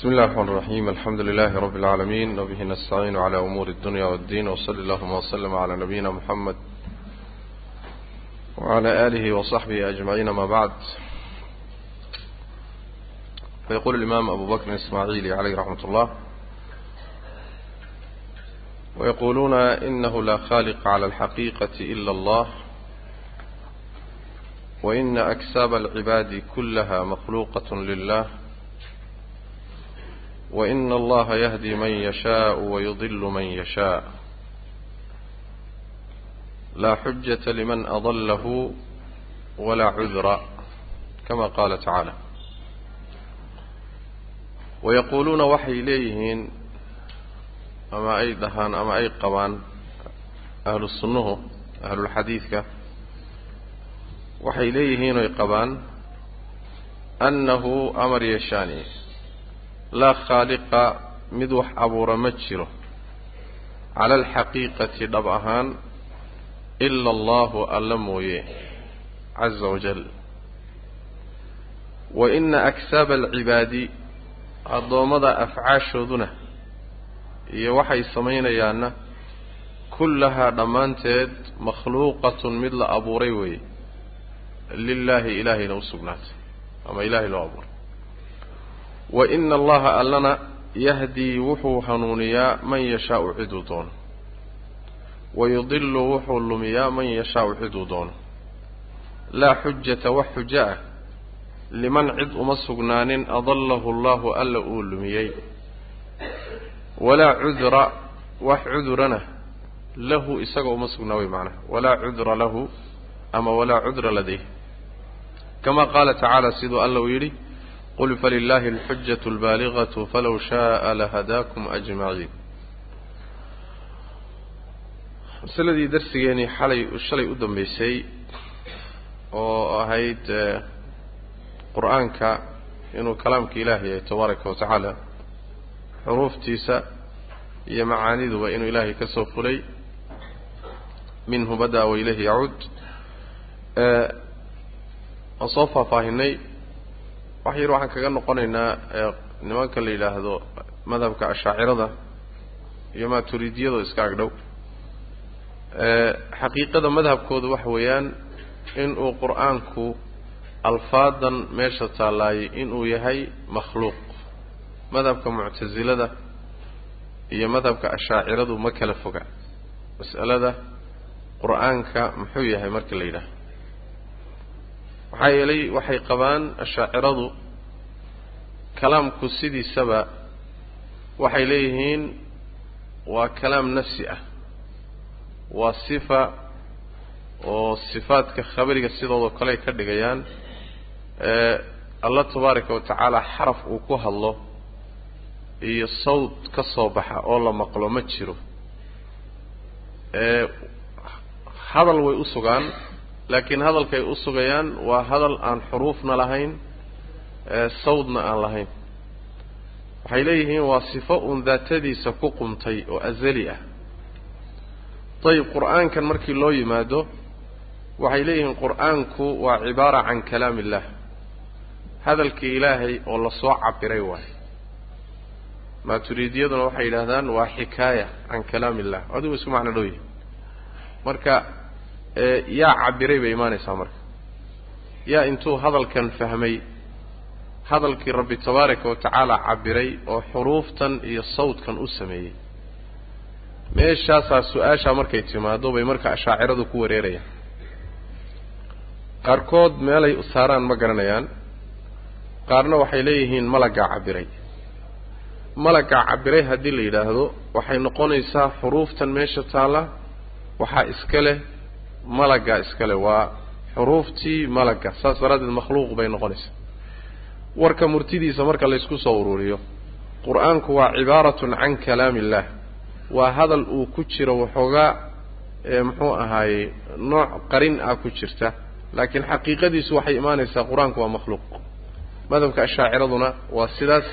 بسم الله الرحمن الرحيم الحمد لله رب العالمين وبه نستعين على أمور الدنيا والدين وصلى اللهم وسلم على نبينا محمد وعلى آله وصحبه أجمعين ما بعد فيقول الإمام أبو بكر الإسماعيلي عليه رحمة الله ويقولون إنه لا خالق على الحقيقة إلا الله وإن أكساب العباد كلها مخلوقة لله وإن الله يهدي من يشاء ويضل من يشاء لا حجة لمن أضله ولا عذر كما قال تعالى ويقولون وحي إليهن أما أي دهان أما أي قبان أهل السنة أهل الحديث وحي إليهن ويقبان أنه أمر يشاني laa khaaliqa mid wax abuura ma jiro. Cala alxaqiiqati dhab ahaan ila allahu alla mooye caza wajal wa ina aksaaba alcibaadi addoommada afcaashooduna iyo waxay samaynayaanna kullahaa dhammaanteed makhluuqatun mid la abuuray weeye. Lilaahi ilaahayna u sugnaatay ama ilaahay loo abuuray wa ina allaha allana yahdii wuxuu hanuuniyaa man yashaau ciduu doono wa yudilu wuxuu lumiyaa man yashaau ciduu doono laa xujata wax xujo ah liman cid uma sugnaanin adallahu allahu alla uu lumiyey. Walaa cudra wax cudurana lahu isaga uma sugnaa wey macnaha walaa cudra lahu ama walaa cudra ladayh. Kama qaala tacaala siduu alla uu yidhi qul falilaahi alxujatu albaaligatu falow shaaa lahadaakum ajmaciin masaladii darsigeenii xalay shalay u dambeysay oo ahayd qur'aanka inuu kalaamka ilaahi yahay tabaaraka wa tacaala xuruuftiisa iyo macaaniduba inuu ilaahay ka soo fulay. Minhu bada wa ilayhi yacuud aan soo faahfaahinay wax yar waxaan kaga noqonaynaa nimanka la yidhaahdo madhabka ashaacirada iyo maaturidiyado iska agdhow. Xaqiiqada madhabkooda waxa weeyaan inuu qur'aanku alfaadan meesha taalaayay inuu yahay makhluuq. Madhabka muctasilada iyo madhabka ashaaciradu ma kala foga. Mas'alada qur'aanka muxuu yahay marka la yidhaaho maxaa yeelay waxay qabaan ashaaciradu kalaamku sidiisaba waxay leeyihiin waa kalaam nafsi ah. Waa sifa oo sifaadka khabariga sidoodao kale ay ka dhigayaan alla tabaaraka wa tacaala xaraf uu ku hadlo iyo sawd ka soo baxa oo la maqlo ma jiro. Hadal way u sugaan laakiin hadalkay u sugayaan waa hadal aan xuruufna lahayn sawdna aan lahayn. Waxay leeyihiin waa sifo uun daatadiisa ku qumtay oo azali ah. Dayib qur'aankan markii loo yimaado waxay leeyihiin qur'aanku waa cibaara can kalaam illah hadalkii ilaahay oo la soo cabiray waayo maaturiidiyaduna waxay yidhaahdaan waa xikaaya can kalaam illah adigu isku macno dhow yahay. Marka yaa cabiray bay imaanaysaa marka. Yaa intuu hadalkan fahmay hadalkii rabbi tabaaraka wa tacaala cabiray oo xuruuftan iyo sawdkan u sameeyey meeshaasaa su'aashaa markay timaado bay marka ashaaciradu ku wareerayaan. Qaarkood meelay saaraan ma garanayaan qaarna waxay leeyihiin malaggaa cabiray malaggaa cabiray haddii la yidhaahdo waxay noqonaysaa xuruuftan meesha taalla waxaa iska leh malagga iskale waa xuruuftii malagga saas daraaddeed makhluuq bay noqonaysaa. Warka murtidiisa marka laysku soo ururiyo qur'aanku waa cibaaratun can kalaam illah waa hadal uu ku jiro waxoogaa muxuu ahaayey nooc qarin ah ku jirta. Laakiin xaqiiqadiisu waxay imaanaysaa qur'aanku waa makhluuq. Madhabka ashaaciraduna waa sidaas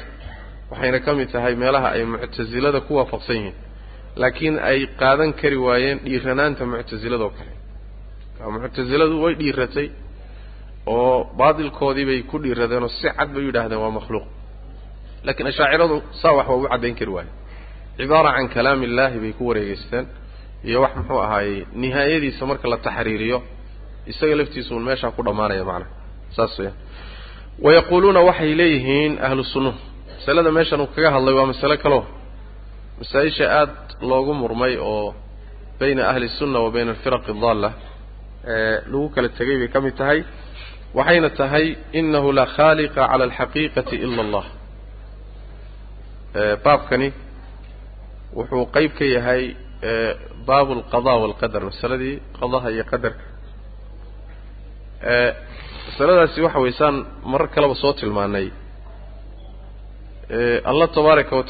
waxayna ka mid tahay meelaha ay muctasilada ku waafaqsan yihiin. Laakiin ay qaadan kari waayeen dhiiranaanta muctasiladoo kale muctasiladu way dhiiratay oo baatilkoodii bay ku dhiiradeen oo si cad bay u yidhaahdeen waa makhluuq. Lakiin ashaaciradu saa wax waa u caddayn kari waayo. Cibaara can kalaami illaahi bay ku wareegeysteen iyo wax muxuu ahaayey nihaayadiisa marka la taxriiriyo isaga laftiisa un meeshaa ku dhammaanaya macnaha saas weyaan wayaquuluuna waxay leeyihiin ahlu sunnuhu masalada meeshan uu kaga hadlay waa masale kaleo masaa-isha aada loogu murmay oo bayna ahli sunna wa bayna alfiraqi daalla ee lagu kala tegay bay ka mid tahay waxayna tahay inahu laa khaaliqa cala alxaqiiqati ila allah. Baabkani wuxuu qeyb ka yahay baabu alqada walqadar masaladii qadaha iyo qadarka. Masaladaasi waxa weysaan marar kaleba soo tilmaanay. Allah tabaaraka wa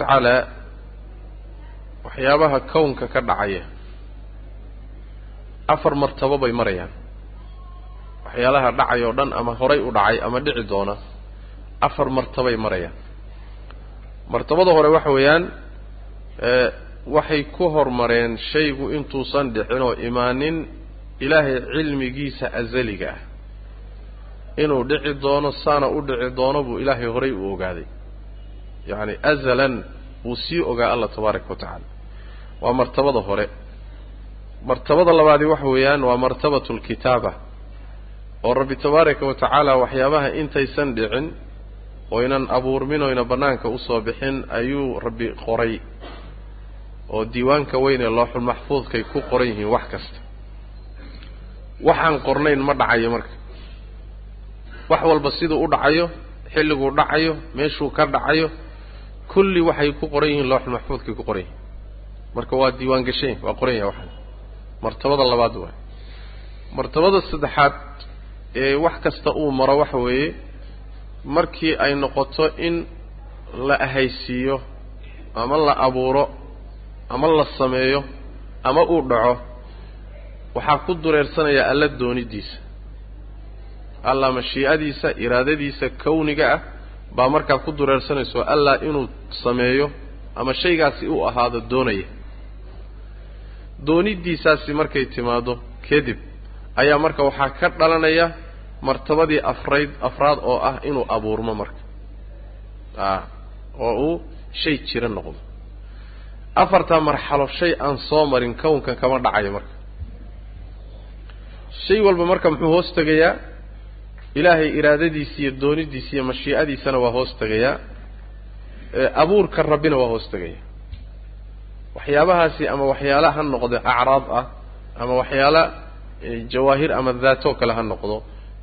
waxyaabaha kownka ka dhacaya afar martabo bay marayaan. Waxyaalaha dhacay oo dhan ama horay u dhacay ama dhici doona afar martabay marayaan. Martabada hore waxa weeyaan waxay ku hormareen shaygu intuusan dhicin oo imaanin ilaahay cilmigiisa azaliga ah. Inuu dhici doono saana u dhici doono buu ilaahay horay u ogaaday. Yacni azalan wuu sii ogaa allah tabaaraka wa tacaala. Waa martabada hore martabada labaadi waxa weeyaan waa martabatu lkitaaba oo rabbi tabaaraka wa tacaala waxyaabaha intaysan dhicin oynan abuurmin oyna bannaanka u soo bixin ayuu rabbi qoray oo diiwaanka weyn ee looxul maxfuudkay ku qoran yihiin wax kasta. Waxaan qornayn ma dhacayo marka. Wax walba siduu u dhacayo xilliguu dhacayo meeshuu ka dhacayo kulli waxay ku qoran yihiin looxul maxfuudkay ku qoran yihiin. Marka waa diiwaan gashayn waa qoran yahay waxaan martabada labaad waay. Martabada saddexaad ee wax kasta uu maro waxa weeye markii ay noqoto in la ahaysiiyo ama la abuuro ama la sameeyo ama uu dhaco waxaa ku dureersanaya alla doonidiisa. Allah mashiicadiisa iraadadiisa kawniga ah baa markaa ku dureersanayso allah inuu sameeyo ama shaygaasi uu ahaado doonaya doonidiisaasi markay timaado kadib ayaa marka waxaa ka dhalanaya martabadii afrayd afraad oo ah inuu abuurmo marka. A oo uu shay jira noqdo. Afartaa marxalo shay aan soo marin kownkan kama dhacayo marka. Shay walba marka muxuu hoos tegayaa ilaahay iraadadiisa iyo doonidiisa iyo mashiicadiisana waa hoos tegayaa abuurka rabbina waa hoos tegaya waxyaabahaasi ama waxyaala ha noqdo acraab ah ama waxyaala jawaahir ama daatoo kale ha noqdo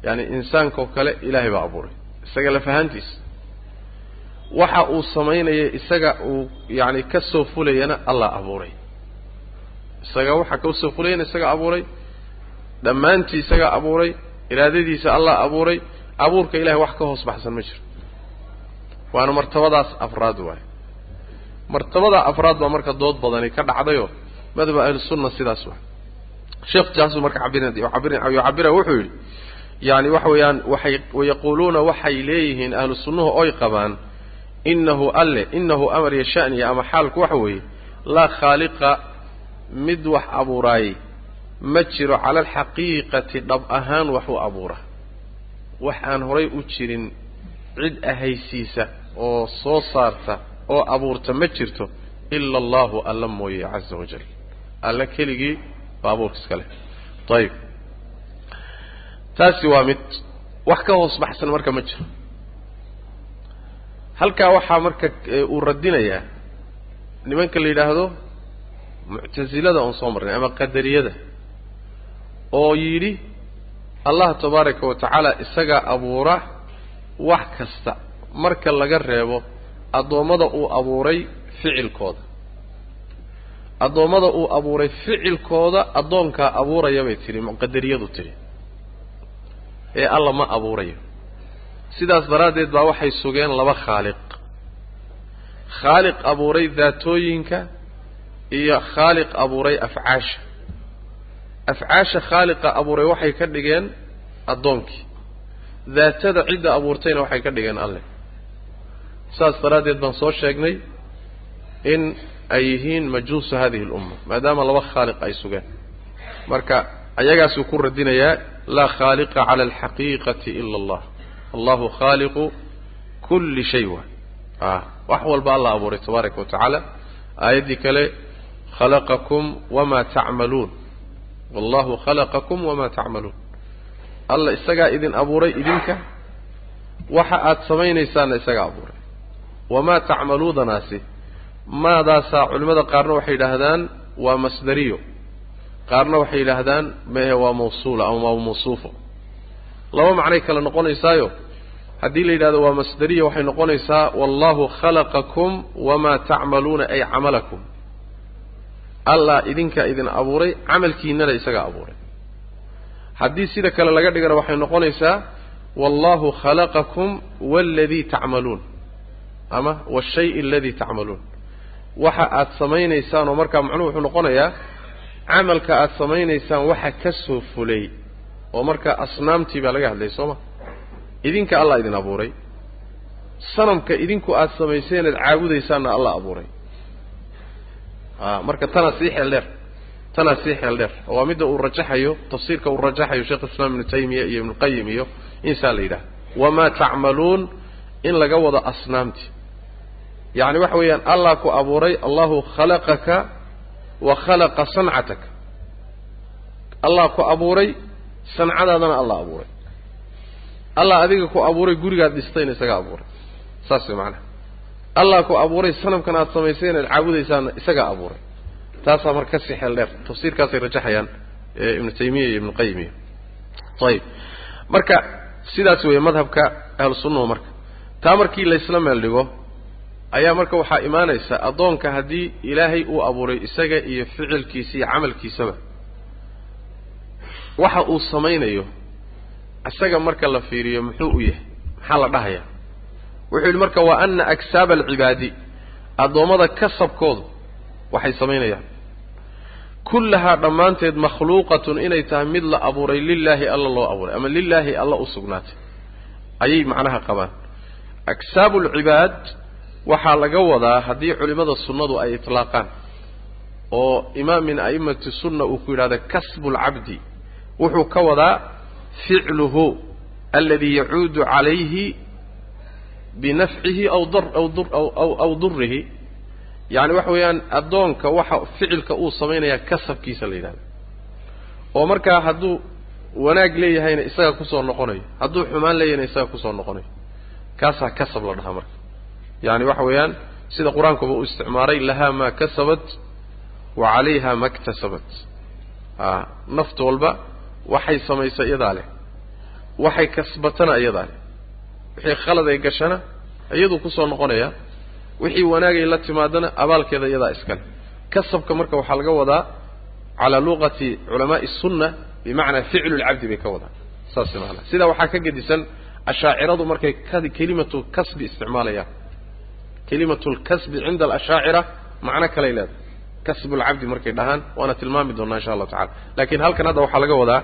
yaani insaankaoo kale ilaahay baa abuuray isaga lafahantiisa waxa uu samaynaya isaga uu yacani ka soo fulayana allah abuuray. Isaga waxa ka soo fulayana isaga abuuray dhammaantii isaga abuuray iraadadiisa allah abuuray abuurka ilahay wax ka hoos baxsan ma jiro. Waana martabadaas afraad waay martabada afraad baa marka dood badani ka dhacdayoo madhaba ahlusunna sidaas waay sheekh jaasuu marka cabir cabira wuxuu yidhi yani waxa weeyaan waxay wayaquuluuna waxay leeyihiin ahlu sunnuhu oy qabaan inahu alle inahu amar iyo shaniya ama xaalku waxa weeye laa khaaliqa mid wax abuuraayey ma jiro cala alxaqiiqati dhab ahaan wax u abuura. Wax aan horay u jirin cid ahaysiisa oo soo saarta oo abuurta ma jirto ila allahu alla mooye caza wajal alla keligii baa abuurka iska leh. Ayib taasi waa mid wax ka hoos baxsan marka ma jiro. Halkaa waxaa marka uu radinayaa nimanka la yidhaahdo muctasilada oon soo marnay ama qadariyada oo yidhi allah tabaaraka wa tacaala isagaa abuura wax kasta marka laga reebo addoommada uu abuuray ficilkooda. Addoommada uu abuuray ficilkooda addoonkaa abuuraya bay tidhi muqadariyadu tidhi ee alla ma abuurayo. Sidaas daraaddeed baa waxay sugeen laba khaaliq. Khaaliq abuuray daatooyinka iyo khaaliq abuuray afcaasha. Afcaasha khaaliqa abuuray waxay ka dhigeen addoonkii. Daatada cidda abuurtayna waxay ka dhigeen alleh saas daraaddeed baan soo sheegnay in ay yihiin majuusu hadihi alumma maadaama laba khaaliq ay sugeen marka ayagaasuu ku radinayaa laa khaaliqa cala alxaqiiqati ila allah. Allahu khaaliqu kulli shay waay a wax walba alla abuuray tabaaraka wa tacaala. Aayaddii kale khalaqakum wamaa tacmaluun. Wallahu khalaqakum wamaa tacmaluun. Alla isagaa idin abuuray idinka waxa aad samaynaysaanna isagaa abuuray wamaa tacmaluudanaasi maadaasaa culimmada qaarna waxay yidhaahdaan waa masdariyo qaarna waxay yidhaahdaan mehe waa mawsuula ama waa mawsuufo laba macnay kale noqonaysaayo. Haddii la yidhahdo waa masdariya waxay noqonaysaa wallahu khalaqakum wamaa tacmaluuna ay camalakum. Allah idinkaa idin abuuray camalkiinana isagaa abuuray. Haddii sida kale laga dhigana waxay noqonaysaa wallahu khalaqakum waaladii tacmaluun ama washay aladii tacmaluun. Waxa aad samaynaysaan oo markaa macnuhu wuxuu noqonayaa camalka aad samaynaysaan waxa ka soo fulay oo markaa asnaamtii baa laga hadlayay soo ma? Idinka allah idin abuuray. Sanamka idinku aad samayseen aad caabudaysaanna allah abuuray. A marka tanaa sii xeel dheer tanaa sii xeel dheer. Waa midda uu rajaxayo tafsiirka uu rajaxayo sheekh islaam ibnu taymiya iyo ibnuqayim iyo insaa la yidhaha wamaa tacmaluun in laga wado asnaamtii yacni waxa weeyaan allah ku abuuray allahu khalaqaka wa khalaqa sancataka allah ku abuuray sancadaadana allah abuuray. Allah adiga ku abuuray gurigaad dhistayna isaga abuuray. Saas way macanaha allah ku abuuray sanamkan aad samayseen aad caabudaysaanna isagaa abuuray. Taasaa marka ka sii xeel dheer tafsiirkaasay rajaxayaan ibnu taymiya iyo ibnu qayim iyo ayib marka sidaas weeye madhabka ahlu sunnahu marka taa markii laysla meel dhigo ayaa marka waxaa imaanaysa addoonka haddii ilaahay uu abuuray isaga iyo ficilkiisa iyo camalkiisaba. Waxa uu samaynayo isaga marka la fiiriyo muxuu u yahay? Maxaa la dhahayaa? Wuxuu yidhi marka wa ana aksaaba alcibaadi addoommada kasabkoodu waxay samaynayaan. Kullahaa dhammaanteed makhluuqatun inay tahay mid la abuuray lilaahi alla loo abuuray ama lilaahi alla u sugnaatay. Ayay macnaha qabaan aksaabu alcibaad waxaa laga wadaa haddii culimmada sunnadu ay itlaaqaan oo imaam min a'immati sunna uu ku yidhahda kasbu lcabdi wuxuu ka wadaa ficluhu aladi yacuudu calayhi binafcihi aw dar aw dur aw aw durihi yacni waxa weeyaan addoonka waxa ficilka uu samaynayaa kasabkiisa la yidhahda oo markaa hadduu wanaag leeyahayna isaga ku soo noqonayo hadduu xumaan leeyahayna isaga ku soo noqonayo kaasaa kasab la dhahaa marka. Yacni waxa weeyaan sida qur'aankuba u isticmaalay lahaa maa kasabat wa calayha ma ktasabat a naft walba waxay samaysa iyadaa leh. Waxay kasbatana iyadaa leh. Wixii khalad ay gashana iyaduu ku soo noqonaya wixii wanaagay la timaadana abaalkeeda iyadaa iskale kasabka marka waxaa laga wadaa calaa luqati culamaai sunna bimacnaa ficlu lcabdi bay ka wadaan saas maanaa sidaa waxaa ka gedisan ashaaciradu markay kelimatu kasbi isticmaalayaan. Kelimatu lkasbi cinda alashaacira macno kaley leedahay kasbu lcabdi markay dhahaan waana tilmaami doonaa insha allahu tacala laakiin halkan hadda waxaa laga wadaa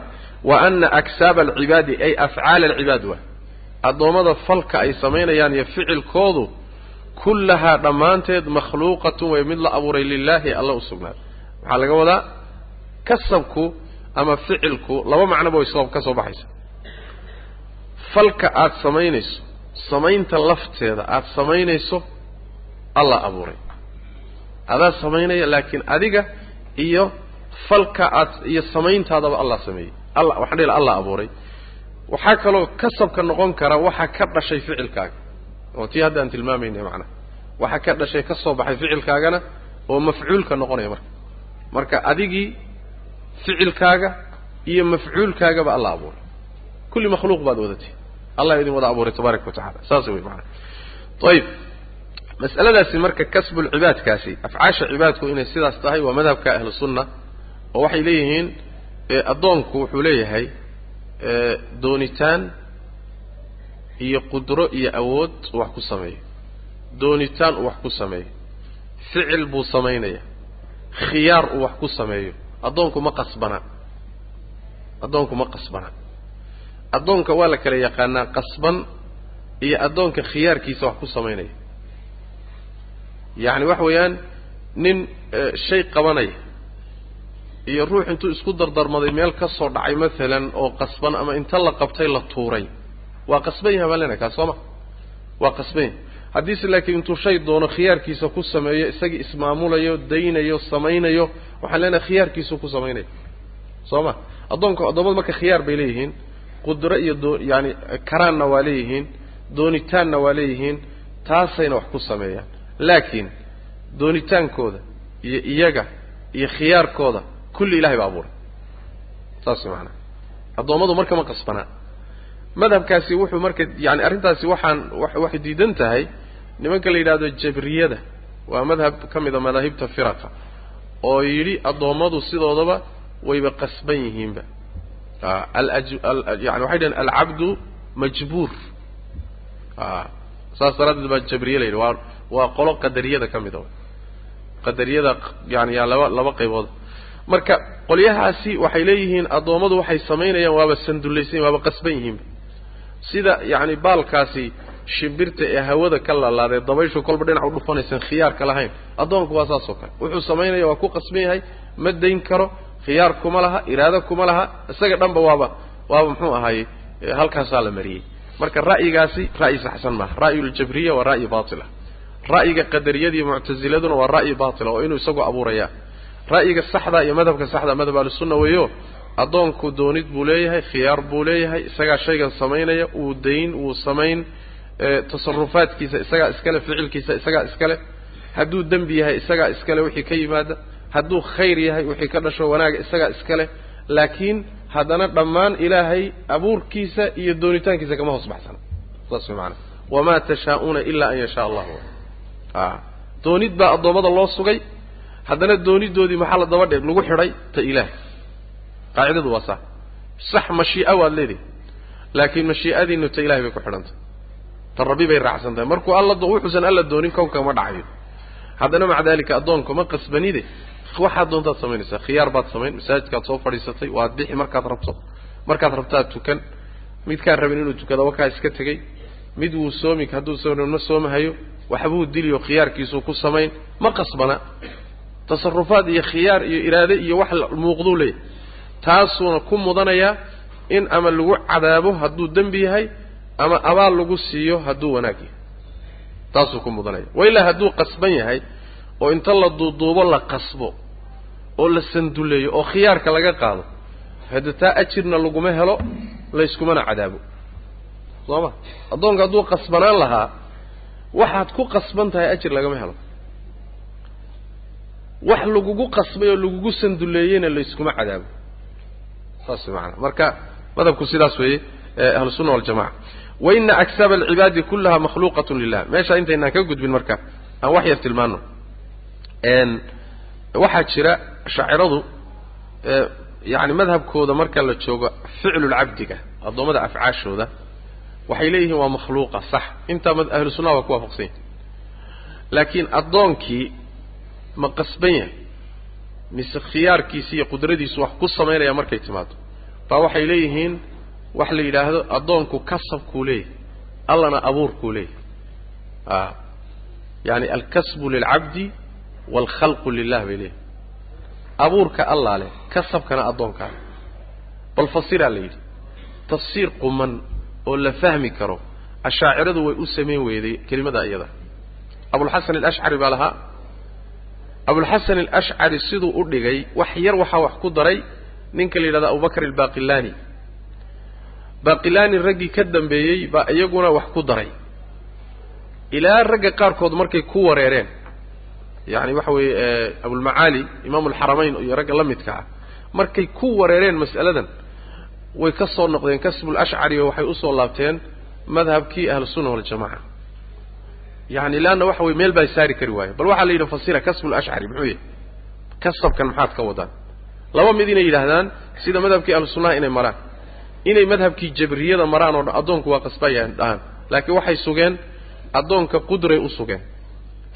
wa ana aksaaba alcibaadi ay afcaala alcibaad wa addoommada falka ay samaynayaan iyo ficilkoodu kullahaa dhammaanteed makhluuqatun way mid la abuuray lilaahi alla u sugnaaday waxaa laga wadaa kasabku ama ficilku laba macnoba soo ka soo baxaysa falka aada samaynayso samaynta lafteeda aada samaynayso alla abuuray. Adaa samaynaya laakiin adiga iyo falka aad iyo samayntaadaba allah sameeyey. Alla waxaan dhihi allah abuuray. Waxaa kaloo kasabka noqon kara waxa ka dhashay ficilkaaga. Oo tii hadda aan tilmaamayna macnaha waxa ka dhashay ka soo baxay ficilkaagana oo mafcuulka noqonaya marka. Marka adigii ficilkaaga iyo mafcuulkaagaba alla abuuray. Kulli makhluuq baad wadatay allah idin wada abuuray tabaaraka wa tacala saas wey maana ayib mas'aladaasi marka kasbulcibaadkaasi afcaasha cibaadku inay sidaas tahay waa madhabka ahlu sunna oo waxay leeyihiin addoonku wuxuu leeyahay doonitaan iyo qudro iyo awood uu wax ku sameeyo. Doonitaan uu wax ku sameeyo. Ficil buu samaynaya khiyaar uu wax ku sameeyo. Addoonku ma qasbana. Addoonku ma qasbana addoonka waa la kala yaqaanaa qasban iyo addoonka khiyaarkiisa wax ku samaynaya. Yacni waxa weeyaan nin shay qabanaya iyo ruux intuu isku dardarmaday meel ka soo dhacay maalan oo qasban ama inta la qabtay la tuuray. Waa qasban yahay baan leenahay kaas sooma waa qasban yahay. Haddiise laakiin intuu shay doono khiyaarkiisa ku sameeyo isagii ismaamulayo daynayo samaynayo waxaan leenahay khiyaarkiisuu ku samaynaya. Soo ma? Addoonka addoommadu marka khiyaar bay leeyihiin qudro iyo doo yaani karaanna waa leeyihiin doonitaanna waa leeyihiin taasayna wax ku sameeyaan. Laakiin doonitaankooda iyo iyaga iyo khiyaarkooda kulli ilahay baa abuuray. Saas macanaa addoommadu marka ma qasbanaa. Madhabkaasi wuxuu marka yani arrintaasi waxaan waxay diidan tahay. Nimanka la yidhahdo jabriyada waa madhab ka mid a madaahibta firaqa oo yidhi addoommadu sidoodaba wayba qasban yihiinba yani waxay dhaheen alcabdu majbuur saas daraaddeed baa jabriye la yidhi waa waa qolo qadariyada ka mid a qadariyada yani yaa laba laba qaybood marka qolyahaasi waxay leeyihiin addoommadu waxay samaynayaan waaba sandullaysan waaba qasban yihiinba sida yacni baalkaasi shimbirta ee hawada ka lalaadee dabayshu kolba dhinac u dhufanaysan khiyaarka lahayn addoonku waa saas kale wuxuu samaynaya waa ku qasban yahay ma dayn karo khiyaar kuma laha iraado kuma laha isaga dhanba waaba waaba muxuu ahaaye halkaasaa la mariyey. Marka ra'yigaasi ra'yi saxsan maaha. Ra'yuljabriya waa ra'yi baatila. Ra'yiga qadariyadiiyo muctasiladuna waa ra'yi baatila oo inuu isagu abuurayaa ra'yiga saxda iyo madhabka saxda madhab ahlusunna weeyo addoonku doonid buu leeyahay khiyaar buu leeyahay isagaa shaygan samaynaya uu dayn wuu samayn tasarufaadkiisa isagaa iskale ficilkiisa isagaa iskale. Hadduu dembi yahay isagaa iskale wixii ka yimaada hadduu khayr yahay wixii ka dhasho wanaaga isagaa iskale laakiin haddana dhammaan ilaahay abuurkiisa iyo doonitaankiisa kama hoos baxsana saas way macanaa wamaa tashaa'uuna ilaa an yashaa allahu. A doonid baa addoommada loo sugay. Haddana doonidoodii maxaa la daba dheer? Lagu xidhay ta ilaahay. Qaacidadu waa saa sax mashii'a waad leedihi laakiin mashii'adiinu ta ilahay bay ku xidhantay ta rabbi bay raacsan tahay markuu alla wuxuusan alla doonin kownka ma dhacayo. Haddana maca daalika addoonku ma qasbanide waxaad doontaad samaynaysaa khiyaar baad samayn masaajidkaad soo fadhiisatay waad bixi markaad rabto. Markaad rabtaad tukan. Midkaan rabin inuu tukado wakaa iska tegey. Mid wuu soomi hadduu soo ma soomahayo. Waxbuu diliyo khiyaarkiisuu ku samayn. Ma qasbana. Tasarufaad iyo khiyaar iyo iraade iyo wax muuqduu leeyahay. Taasuuna ku mudanayaa in ama lagu cadaabo hadduu dembi yahay ama abaal lagu siiyo hadduu wanaag yahay. Taasuu ku mudanaya. Wailaa hadduu qasban yahay oo inta la duuduubo la qasbo oo la sanduleeyo oo khiyaarka laga qaado hadda ajirna laguma helo layskumana cadaabo. Soo ma addoonka hadduu qasbanaan lahaa waxaad ku qasban tahay ajir lagama helo. Wax lagugu qasbay oo lagugu sanduleeyeyna layskuma cadaabo. Saas macanaa marka madhabku sidaas weeye ahlu sunna waljamaca waina aksaaba alcibaadi kullaha makhluuqatun lilah meesha intaynaan ka gudbin marka aan wax yar tilmaano waxaa jira shaaciradu yani madhabkooda marka la joogo ficlulcabdiga addoommada afcaashooda waxay leeyihiin waa makhluuqa sax. Intaa ahlu sunnaha waa ku waafaqsan yahi laakiin addoonkii ma qasban yahay. Mise khiyaarkiisi iyo qudradiisu wax ku samaynaya markay timaado. Baa waxay leeyihiin wax la yidhaahdo addoonku kasabkuu leeyahay allana abuurkuu leeyahay. A yani alkasbu lilcabdi waalkhalqu lilah bay leeyahay abuurka allaa leh kasabkana addoonkaa bal fasiraa la yidhi tafsiir quman oo la fahmi karo ashaaciradu way u samayn weyday kelimada iyada abulxasan alashcari baa lahaa abulxasan alashcari siduu u dhigay wax yar waxaa wax ku daray ninka la yidhahdo abubakr albaqilani baqilani raggii ka dambeeyey baa iyaguna wax ku daray ilaa ragga qaarkood markay ku wareereen yani waxa weeye abulmacaali imaamu alxaramayn iyo ragga la midka ah markay ku wareereen mas'aladan way ka soo noqdeen kasbulashcari oo waxay u soo laabteen madhabkii ahlusunna waljamaca yani leanna waxa weye meel baa saari kari waaye bal waxaa la yidhi fasira kasbulashcari muxuu yahay kasabkan maxaad ka wadaan. Laba mid inay yidhaahdaan sida madhabkii ahlusunnaha inay maraan. Inay madhabkii jabriyada maraan oo addoonku waa qasbayaan dhahaan. Laakiin waxay sugeen addoonka qudray u sugeen.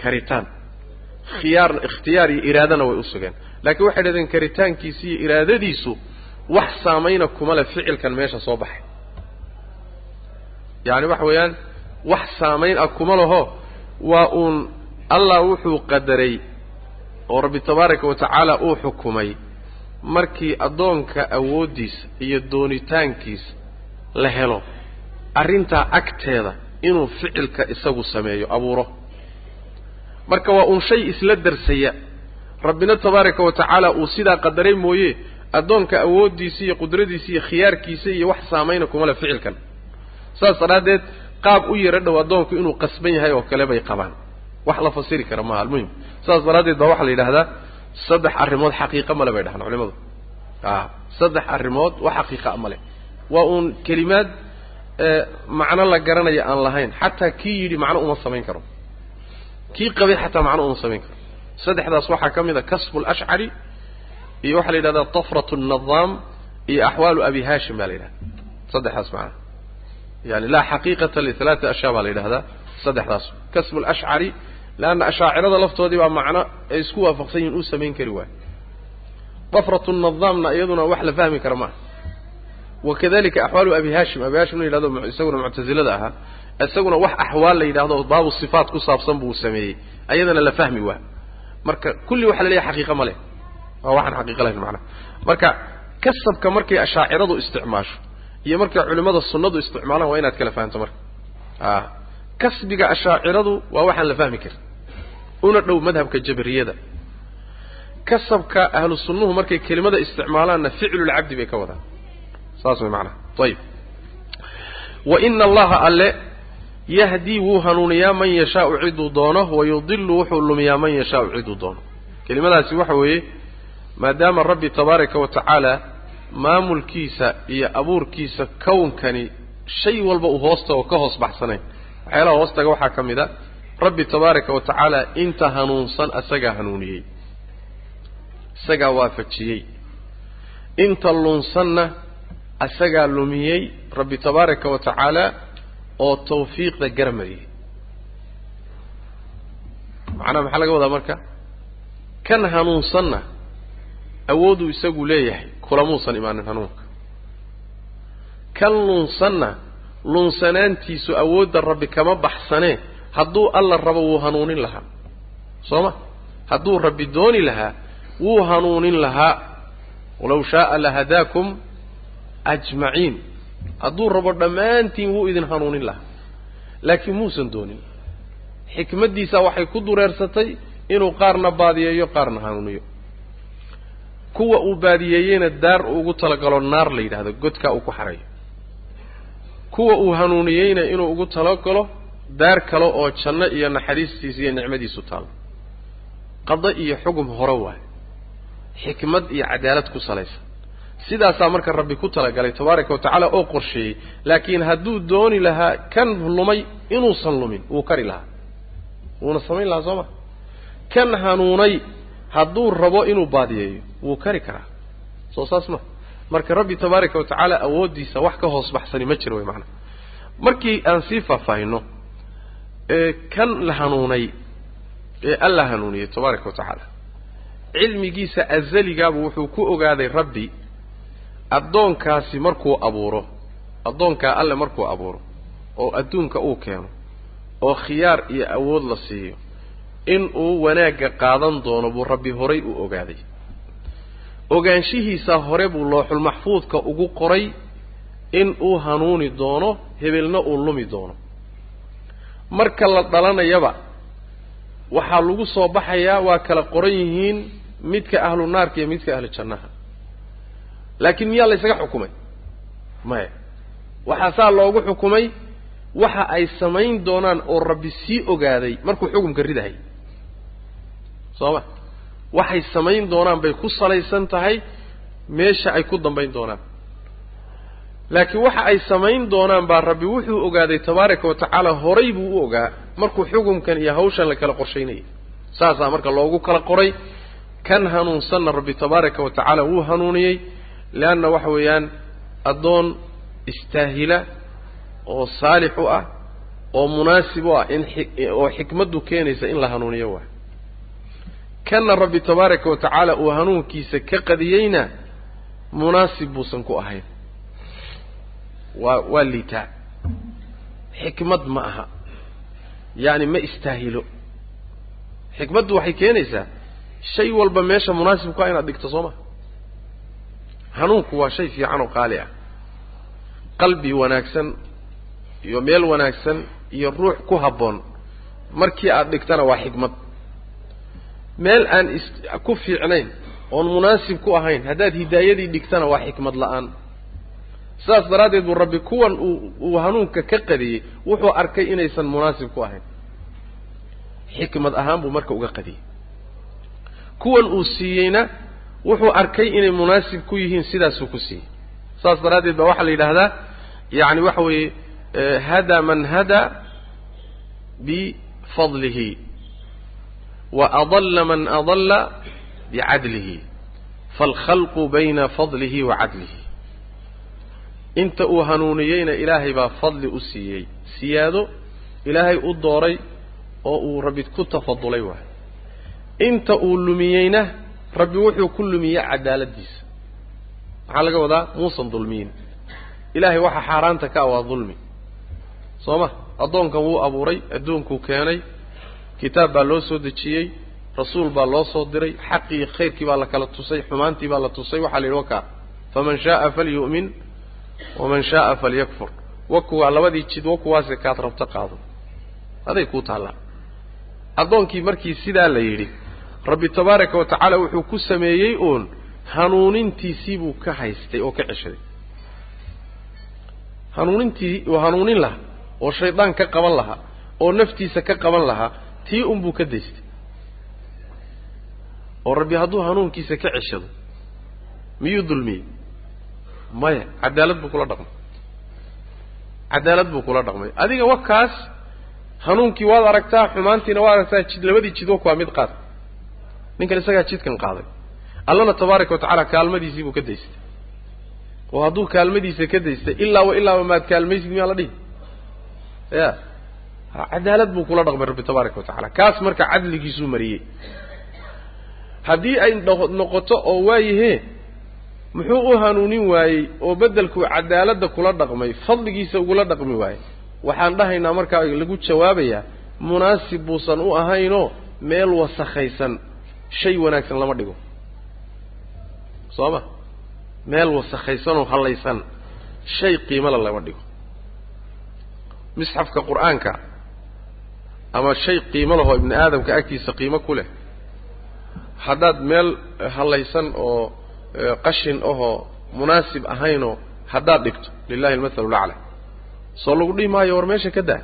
Karitaan khiyaar ikhtiyaar iyo iraadana way u sugeen. Laakiin waxay dhahdeen karitaankiisi iyo iraadadiisu wax saamayna kuma le ficilkan meesha soo baxay. Yacani waxa weeyaan wax saamayn ah kuma laho. Waa uun allah wuxuu qadaray oo rabbi tabaaraka wa tacaala uu xukumay markii addoonka awooddiisa iyo doonitaankiisa la helo. Arrintaa agteeda inuu ficilka isagu sameeyo abuuro marka waa uun shay isla darsaya. Rabbina tabaaraka wa tacaala uu sidaa qadaray mooye addoonka awooddiisa iyo qudradiisa iyo khiyaarkiisa iyo wax saamayna kuma le ficilkan. Saas daraaddeed qaab u yaro dhow addoonku inuu qasban yahay oo kale bay qabaan. Wax la fasiri kara maaha almuhim saas daraaddeed baa waxaa la yidhahdaa saddex arrimood xaqiiqa male bay dhahaan culimadu a saddex arrimood wax xaqiiqa male waa uun kelimaad macno la garanaya aan lahayn. Xataa kii yidhi macno uma samayn karo kii qabay xataa macno uma samayn karo. Saddexdaas waxaa ka mid a kasbu lashcari iyo waxaa la yidhahdaa tafrat الnadaam iyo axwaalu abi hashim baa la yidhahda saddexdaas macna yani laa xaqiiqata lialaati ashya baa la yidhahdaa saddexdaas. Kasbu lashcari leanna ashaacirada laftoodii baa macno ay isku waafaqsan yihiin uu samayn kari waayo. Tafrat nadaamna iyaduna wax la fahmi kara maaha. Wakadalika axwaalu abi hashim abi hashim la yidhahdo isaguna muctazilada ahaa isaguna wax axwaal la yidhahdo baabu sifaat ku saabsan buu sameeyey. Ayadana la fahmi waa. Marka kulli waxa la leeyahay ma leh. Waa waxaan xaqiiqa lahayn macnaha marka kasabka markay ashaaciradu isticmaasho iyo markay culimmada sunnadu isticmaalaan waa inaad kala fahanto marka. A kasbiga ashaaciradu waa waxaan la fahmi karin. Una dhow madhabka jabriyada kasabka ahlu sunnuhu markay kelimada isticmaalaanna ficlulcabdi bay ka wadaan. Saas way macnaha ayib wa ina allaha alle yahdii wuu hanuuniyaa man yashaau ciduu doono wayudilu wuxuu lumiyaa man yashaau ciduu doono. Kelimadaasi waxa weeye maadaama rabbi tabaaraka wa tacaala maamulkiisa iyo abuurkiisa kownkani shay walba uu hoosta oo ka hoos baxsanayn waxyaalaha hoostaga waxaa ka mid a rabbi tabaaraka wa tacaala inta hanuunsan asagaa hanuuniyey isagaa waafajiyey. Inta lunsanna asagaa lumiyey rabbi tabaaraka wa tacaala oo tawfiiqda garamariyey macnaha maxaa laga wadaa marka? Kan hanuunsanna awooduu isagu leeyahay kulamuusan imaanin hanuunka. Kan lunsanna lunsanaantiisu awoodda rabbi kama baxsanee hadduu alla rabo wuu hanuunin lahaa. Soo ma? Hadduu rabbi dooni lahaa wuu hanuunin lahaa. Walaw shaaa lahadaakum ajmaciin hadduu rabo dhammaantiin wuu idin hanuunin lahaa. Laakiin muusan doonin. Xikmaddiisa waxay ku dureersatay inuu qaarna baadiyeeyo qaarna hanuuniyo. Kuwa uu baadiyeeyeyna daar ugu talagalo naar la yidhahdo godkaa uu ku xarayo kuwa uu hanuuniyeyna inuu ugu talagalo daar kale oo janno iyo naxariistiisa iyo nicmadiisu taalo qado iyo xugum hore waayo xikmad iyo cadaalad ku salaysan sidaasaa marka rabbi ku talagalay tabaaraka wa tacaala oo qorsheeyey laakiin hadduu dooni lahaa kan lumay inuusan lumin wuu kari lahaa. Wuuna samayn lahaa soo ma? Kan hanuunay hadduu rabo inuu baadiyeeyo wuu kari karaa. Soo saas ma? Marka rabbi tabaaraka wa tacaala awooddiisa wax ka hoos baxsani ma jiro way macanaha markii aan sii faahfaahino ee kan la hanuunay ee alla hanuuniyey tabaaraka wa tacaala cilmigiisa azaligaabuu wuxuu ku ogaaday rabbi addoonkaasi markuu abuuro addoonkaa alle markuu abuuro oo adduunka uu keeno oo khiyaar iyo awood la siiyo in uu wanaagga qaadan doono buu rabbi horay u ogaaday. Ogaanshihiisa hore buu looxul maxfuudka ugu qoray in uu hanuuni doono hebelna uu lumi doono. Marka la dhalanayaba waxaa lagu soo baxayaa waa kala qoran yihiin midka ahlu naarka iyo midka ahlu jannaha laakiin miyaa la ysaga xukumay? Maya waxaa saa loogu xukumay waxa ay samayn doonaan oo rabbi sii ogaaday markuu xukumka ridahay. Soo ma? Waxay samayn doonaan bay ku salaysan tahay meesha ay ku dambayn doonaan. Laakiin waxa ay samayn doonaan baa rabbi wuxuu ogaaday tabaaraka wa tacaala horay buu u ogaa markuu xukumkan iyo hawshan la kala qorshaynayay. Saasaa marka loogu kala qoray kan hanuunsanna rabbi tabaaraka wa tacaala wuu hanuuniyey leanna waxa weeyaan addoon istaahila oo saalix u ah oo munaasib u ah in oo xikmaddu keenaysa in la hanuuniyo waay kanna rabbi tabaaraka wa tacaala uu hanuunkiisa ka qadiyeyna munaasib buusan ku ahayn waa waa liitaa xikmad ma aha yacni ma istaahilo xikmaddu waxay keenaysaa shay walba meesha munaasibku ah inaad dhigto soo ma hanuunku waa shay fiican oo qaali ah. Qalbi wanaagsan iyo meel wanaagsan iyo ruux ku habboon. Markii aada dhigtana waa xikmad meel aan is ku fiicnayn oon munaasib ku ahayn haddaad hidaayadii dhigtana waa xikmad la'aan. Sidaas daraaddeed buu rabbi kuwan uu hanuunka ka qadiyey wuxuu arkay inaysan munaasib ku ahayn. Xikmad ahaan buu marka uga qadiyey. Kuwan uu siiyeyna wuxuu arkay inay munaasib ku yihiin sidaasuu ku siiyey. Saas daraaddeed baa waxaa la yidhaahdaa yacni waxa weeye hada man hada bifadlihi wa adalla man adalla bicadlihi faalkhalqu bayna fadlihi wa cadlihi inta uu hanuuniyeyna ilaahay baa fadli u siiyey siyaado ilaahay u dooray oo uu rabbi ku tafadulay waay. Inta uu lumiyeyna rabbi wuxuu ku lumiyey cadaaladdiisa maxaa laga wadaa muusan dulmiyin. Ilaahay waxa xaaraanta ka ah waa dulmi. Soo ma? Addoonkan wuu abuuray adduunkuu keenay kitaab baa loo soo dejiyey rasuul baa loo soo diray xaqii iyo khayrkii baa la kala tusay xumaantii baa la tusay waxaa la yidhi wakaa faman shaaa falyu'min waman shaaa falyakfur. Wakuwaa labadii jid wakuwaase kaad rabto qaado. Aday kuu taallaa. Addoonkii markii sidaa la yidhi rabbi tabaaraka wa tacaala wuxuu ku sameeyey uun hanuunintiisii buu ka haystay oo ka ceshaday. Hanuunintii uu hanuunin lahaa oo shaydaan ka qaban lahaa oo naftiisa ka qaban lahaa tii unbuu ka daystay. Oo rabbi hadduu hanuunkiisa ka ceshado miyuu dulmiyey? Maya cadaalad buu kula dhaqmay. Cadaalad buu kula dhaqmay. Adiga wakaas hanuunkii waad aragtaa xumaantiina waad aragtaa jid labadii jidwak waa mid qaad ninkan isagaa jidkan qaaday. Allana tabaaraka wa tacaala kaalmadiisii buu ka daystay. Oo hadduu kaalmadiisa ka daystay ilaaba ilaaba maad kaalmaysid miyaa la dhihi? Ya cadaalad buu kula dhaqmay rabbi tabaaraka wa tacala kaas marka cadligiisuu mariyey. Haddii ay noqoto oo waayahee muxuu u hanuunin waayey oo beddelkuu cadaaladda kula dhaqmay fadligiisa ugula dhaqmi waayey. Waxaan dhahaynaa markaa lagu jawaabayaa munaasib buusan u ahaynoo meel wasakhaysan shay wanaagsan lama dhigo. Soo ma meel wasakhaysanoo hallaysan shay qiimala lama dhigo. Misxafka qur'aanka ama shay qiimo lahoo ibni aadamka agtiisa qiimo ku leh haddaad meel hallaysan oo qashin ahoo munaasib ahaynoo haddaad dhigto lilahi almathalu lacla soo lagu dhihi maayo war meesha ka daa.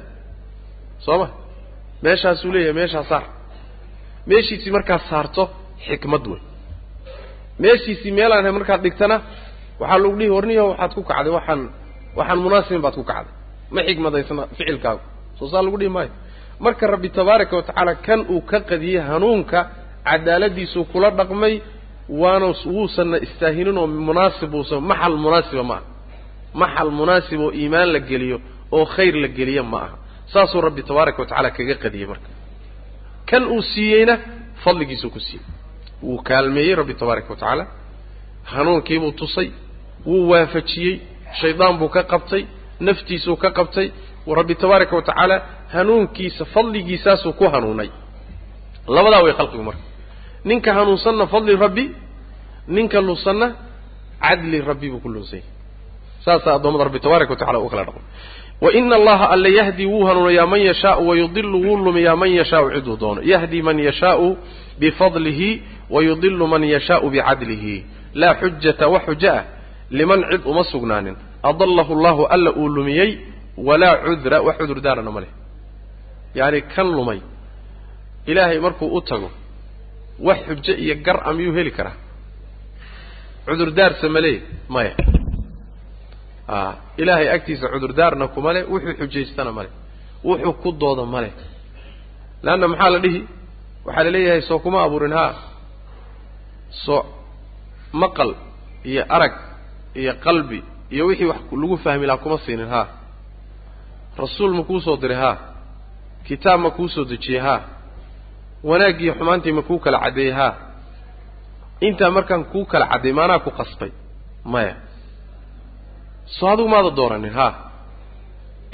Soo ma meeshaasuu leeyahay meeshaa saar meeshiisii markaad saarto xikmad wey meeshiisii meelaan ahay markaad dhigtana waxaa lagu dhihi warniyo waxaad ku kacday waxaan waxaan munaasibin baad ku kacday. Ma xikmadaysna ficilkaagu. Soo saa lagu dhihi maayo. Marka rabbi tabaaraka wa tacaala kan uu ka qadiyey hanuunka cadaaladiisuu kula dhaqmay waana wuusanna istaahinin oo munaasib uusan maxal munaasiba ma aha. Maxal munaasib oo iimaan la geliyo oo khayr la geliyo ma aha. Saasuu rabbi tabaaraka wa tacaala kaga qadiyey marka kan uu siiyeyna fadligiisuu ku siiyey. Wuu kaalmeeyey rabbi tabaaraka wa tacaala. Hanuunkiibuu tusay wuu waafajiyey shaydaan buu ka qabtay naftiisuu ka qabtay. Rabbi tabaaraka wa tacaala hanuunkiisa fadligiisaasuu ku hanuunay. Labadaa way khalqigu marka. Ninka hanuunsanna fadli rabbi ninka lunsanna cadli rabbi buu ku lunsanyay saasaa addoomada rabbi tabaaraka wa tacala u kala dhaqmo. Wa ina allaha alla yahdi wuu hanuunayaa man yashaau wayudilu wuu lumiyaa man yashaau ciduu doono. Yahdi man yashaau bifadlihi wayudilu man yashaau bicadlihi. Laa xujata wax xujo ah liman cid uma sugnaanin. Adallahu allahu alla uu lumiyey walaa cudra wax cudurdaarana ma leh. Yacani kan lumay ilaahay markuu u tago wax xujo iyo gar a miyuu heli karaa. Cudurdaarsa ma maya ilaahay agtiisa cudurdaarna kuma le wuxuu xujaystana ma le wuxuu ku dooda ma le leanna maxaa la dhihi? Waxaa la leeyahay soo kuma abuurin haa. Soo maqal iyo arag iyo qalbi iyo wixii wax lagu fahmi lahaa kuma siinin haa. Rasuul ma kuu soo diray haa. Kitaab ma kuu soo dejiyey haa. Wanaaggiiyo xumaantii ma kuu kala caddeeyey haa. Intaa markaan kuu kala cadday maanaa ku qasbay maya soo adigu maada dooranin haa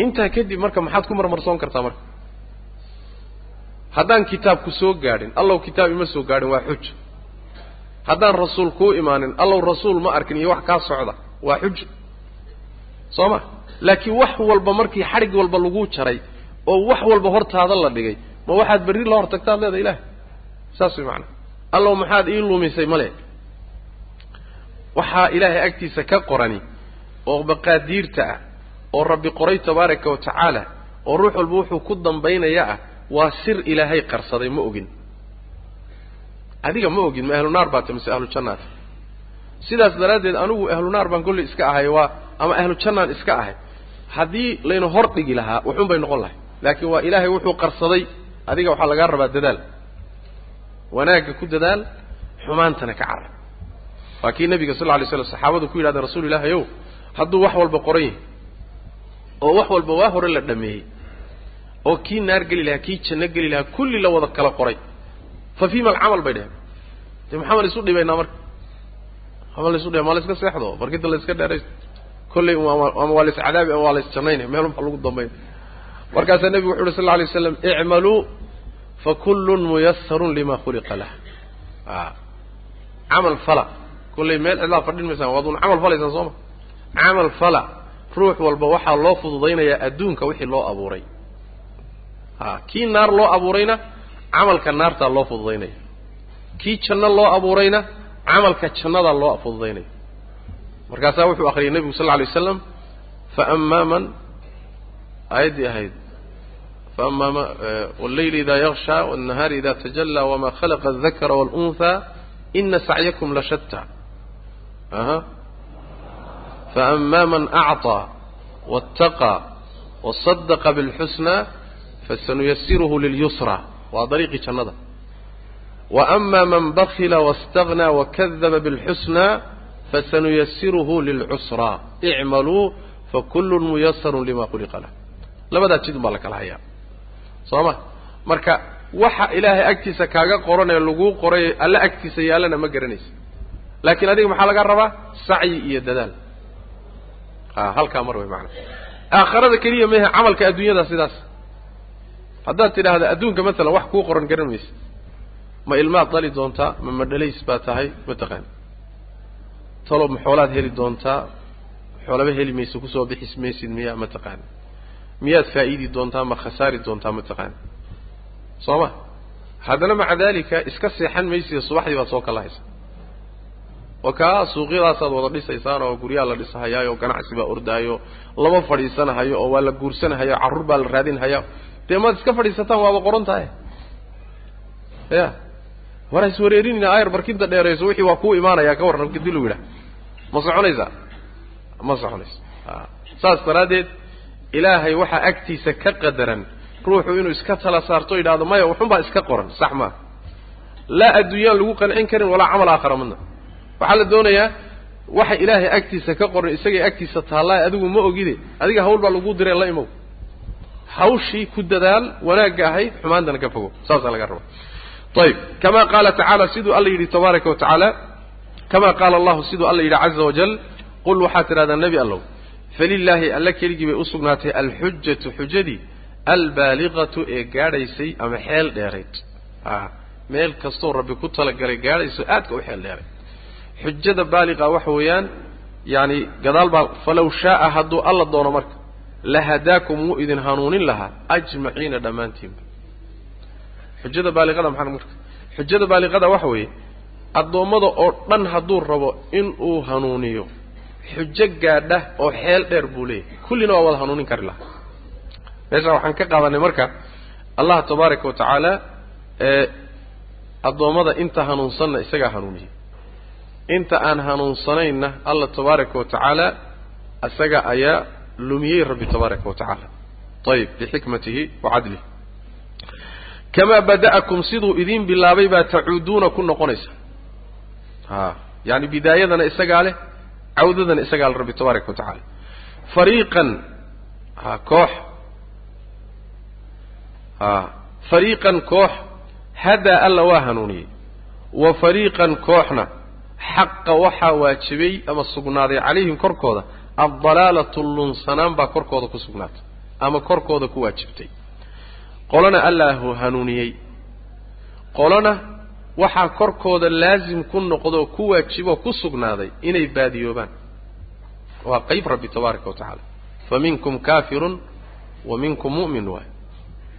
intaa kadib marka maxaad ku marmarsoon kartaa marka. Haddaan kitaabku soo gaadhin allow kitaab ima soo gaadhin waa xujo haddaan rasuul kuu imaanin allow rasuul ma arkin iyo wax kaa socda waa xujo soo ma? Laakiin wax walba markii xadhig walba lagu jaray oo wax walba hortaada la dhigay ma waxaad berri la hortagtaad leedahay ilaah? Saas way macnaa. Allow maxaad ii lumisay male waxaa ilaahay agtiisa ka qorani oo maqaadiirta ah oo rabbi qoray tabaaraka wa tacaala oo ruux walba wuxuu ku dambaynaya ah waa sir ilaahay qarsaday ma ogin. Adiga ma ogin ma ahlu naar baata mise ahlu jannaata sidaas daraaddeed anigu ahlu naar baan kolley iska ahay waa ama ahlu jannaan iska ahay. Haddii layna hor dhigi lahaa wuxuun bay noqon lahay. Laakiin waa ilaahay wuxuu qarsaday adiga waxaa lagaa rabaa dadaal. Wanaagga ku dadaal xumaantana ka carab. Waa kii nabiga sal lla lay slam saxaabadu ku yidhahdeen rasuul ilahi ow hadduu wax walba qoran yahay oo wax walba waa hore la dhameeyey oo kii naar geli lahaa kii janno geli lahaa kulli la wada kala qoray. Fa fiima alcamal bay dheheen dee maxaa la isu dhibaynaa marka? Ama la isu dhibay ma la seexdo? Barkinta la dheeraysto kolley ama waa la iscadaabi ama waa la isjannaynay meel unba lagu dambayn markaasaa nebigu wuxu uhi sal lla alay waslam icmaluu fakullun muyasarun lima khuliqa lah. A camal fala. Kolley meel cidlaa fadhin maysaan waad un camal falaysaan soo ma camal fala ruux walba waxaa loo fududaynayaa adduunka wixii loo abuuray. A kii naar loo abuurayna camalka naartaa loo fududaynaya. Kii janno loo abuurayna camalka jannadaa loo fududaynaya. Markaasaa wuxuu akhriyay nebigu sal lla lay waslam faammaa man aayaddii ahayd faama ma eh, walleyli idaa yaksha walnahaari idaa tajallaa wamaa khalaqa adakara wاlunhaa ina sacyakum la shataa aha faama man acطى waاtaqى wasadaqa bاlxusnى fasanuyasiruhu lilyusra waa dariiqii jannada waama man bakila waاstaغnى wakadaba bاlxusnى fasanuyasiruhu lilcusra icmaluu fakullun muyasarun lima khuliqa lah labadaa jid baa la kala hayaa soo ma marka waxa ilaahay agtiisa kaaga qoran ee laguu qoray alle agtiisa yaallana ma garanaysa laakiin adiga maxaa laga rabaa sacyi iyo dadaal a halkaa mar way macanaa aakharada keliya mehe camalka adduunyada sidaas. Haddaad tidhaahda adduunka masalan wax kuu qoran garan maysa. Ma ilmaad dali doontaa ma madhalays baa tahay ma taqaani talob ma xoolaad heli doontaa xoolaba heli mayso ku soo bixis maysid miya ma taqaani miyaad faa'iidi doontaa ma khasaari doontaa ma taqaani soo ma? Haddana maca daalika iska seexan maysiyo subaxdii baad soo kalahaysa oo kaa suuqyadaasaad wada dhisaysaan oo guryaha la dhisahayaayo oo ganacsi baa ordaayo lama fadhiisanahayo oo waa la guursanahayo carruur baa la raadinhaya dee maad iska fadhiisataan waaba qoran tahay ya war ha iswareerinina ayar barkinta dheerayso wixii waa kuu imaanayaa ka warran kadii lu yidhaha ma soconaysaa ma soconayso saas daraaddeed ilaahay waxaa agtiisa ka qadaran ruuxu inuu iska tala saarto yidhahdo maya waxun baa iska qoran sax maa laa adduunyaan lagu qancin karin walaa camal aakhara midna waxaa la doonayaa waxa ilaahay agtiisa ka qoran isagay agtiisa taallaa adigu ma ogide adiga hawl baa lagu diree la imow. Hawshii ku dadaal wanaagga ahayd xumaantana ka fogo. Saasaa laga raba ayib kama qaala tacaala siduu alla yidhi tabaaraka wa tacaala kama qaala allahu siduu alla yidhi caza wajal qul waxaad tidhahdaa nebi allow falilaahi alla keligii bay u sugnaatay alxujatu xujadii albaaliqatu ee gaadhaysay ama xeel dheerayd. Meel kastoo rabbi ku talagalay gaadhayso aadka u xeel dheeray xujada baaliqa waxa weeyaan yaani gadaal baa falaw shaaa hadduu alla doono marka lahadaakum wuu idin hanuunin lahaa ajmaciina dhammaantiinba xujada baaliqada maxaa marka xujada baaliqada waxa weeye addoommada oo dhan hadduu rabo inuu hanuuniyo xujo gaadha oo xeel dheer buu leeyahay. Kullina waa wada hanuunin kari lahaa. Meeshaa waxaan ka qaadanay marka allah tabaaraka wa tacaala ee addoommada inta hanuunsanna isagaa hanuuniyey inta aan hanuunsanaynna allah tabaaraka wa tacaala isaga ayaa lumiyey rabbi tabaaraka wa tacaala ayib bixikmatihi wa cadlihi kamaa bada'akum siduu idiin bilaabay baa tacuuduuna ku noqonaysa. A yaani bidaayadana isagaa leh cawdadana isagaa leh rabbi tabaaraka wa tacaala fariiqan ha koox. A fariiqan koox hadaa alla waa hanuuniyey. Wa fariiqan kooxna xaqa waxaa waajibay ama sugnaaday calayhim korkooda addalaalatu lunsanaan baa korkooda ku sugnaatay ama korkooda ku waajibtay. Qolona allaahu hanuuniyey. Qolona waxaa korkooda laasim ku noqdoo ku waajiboo ku sugnaaday inay baadiyoobaan. Waa qayb rabbi tabaaraka wa tacaala. Fa minkum kaafirun wa minkum mu'min waay.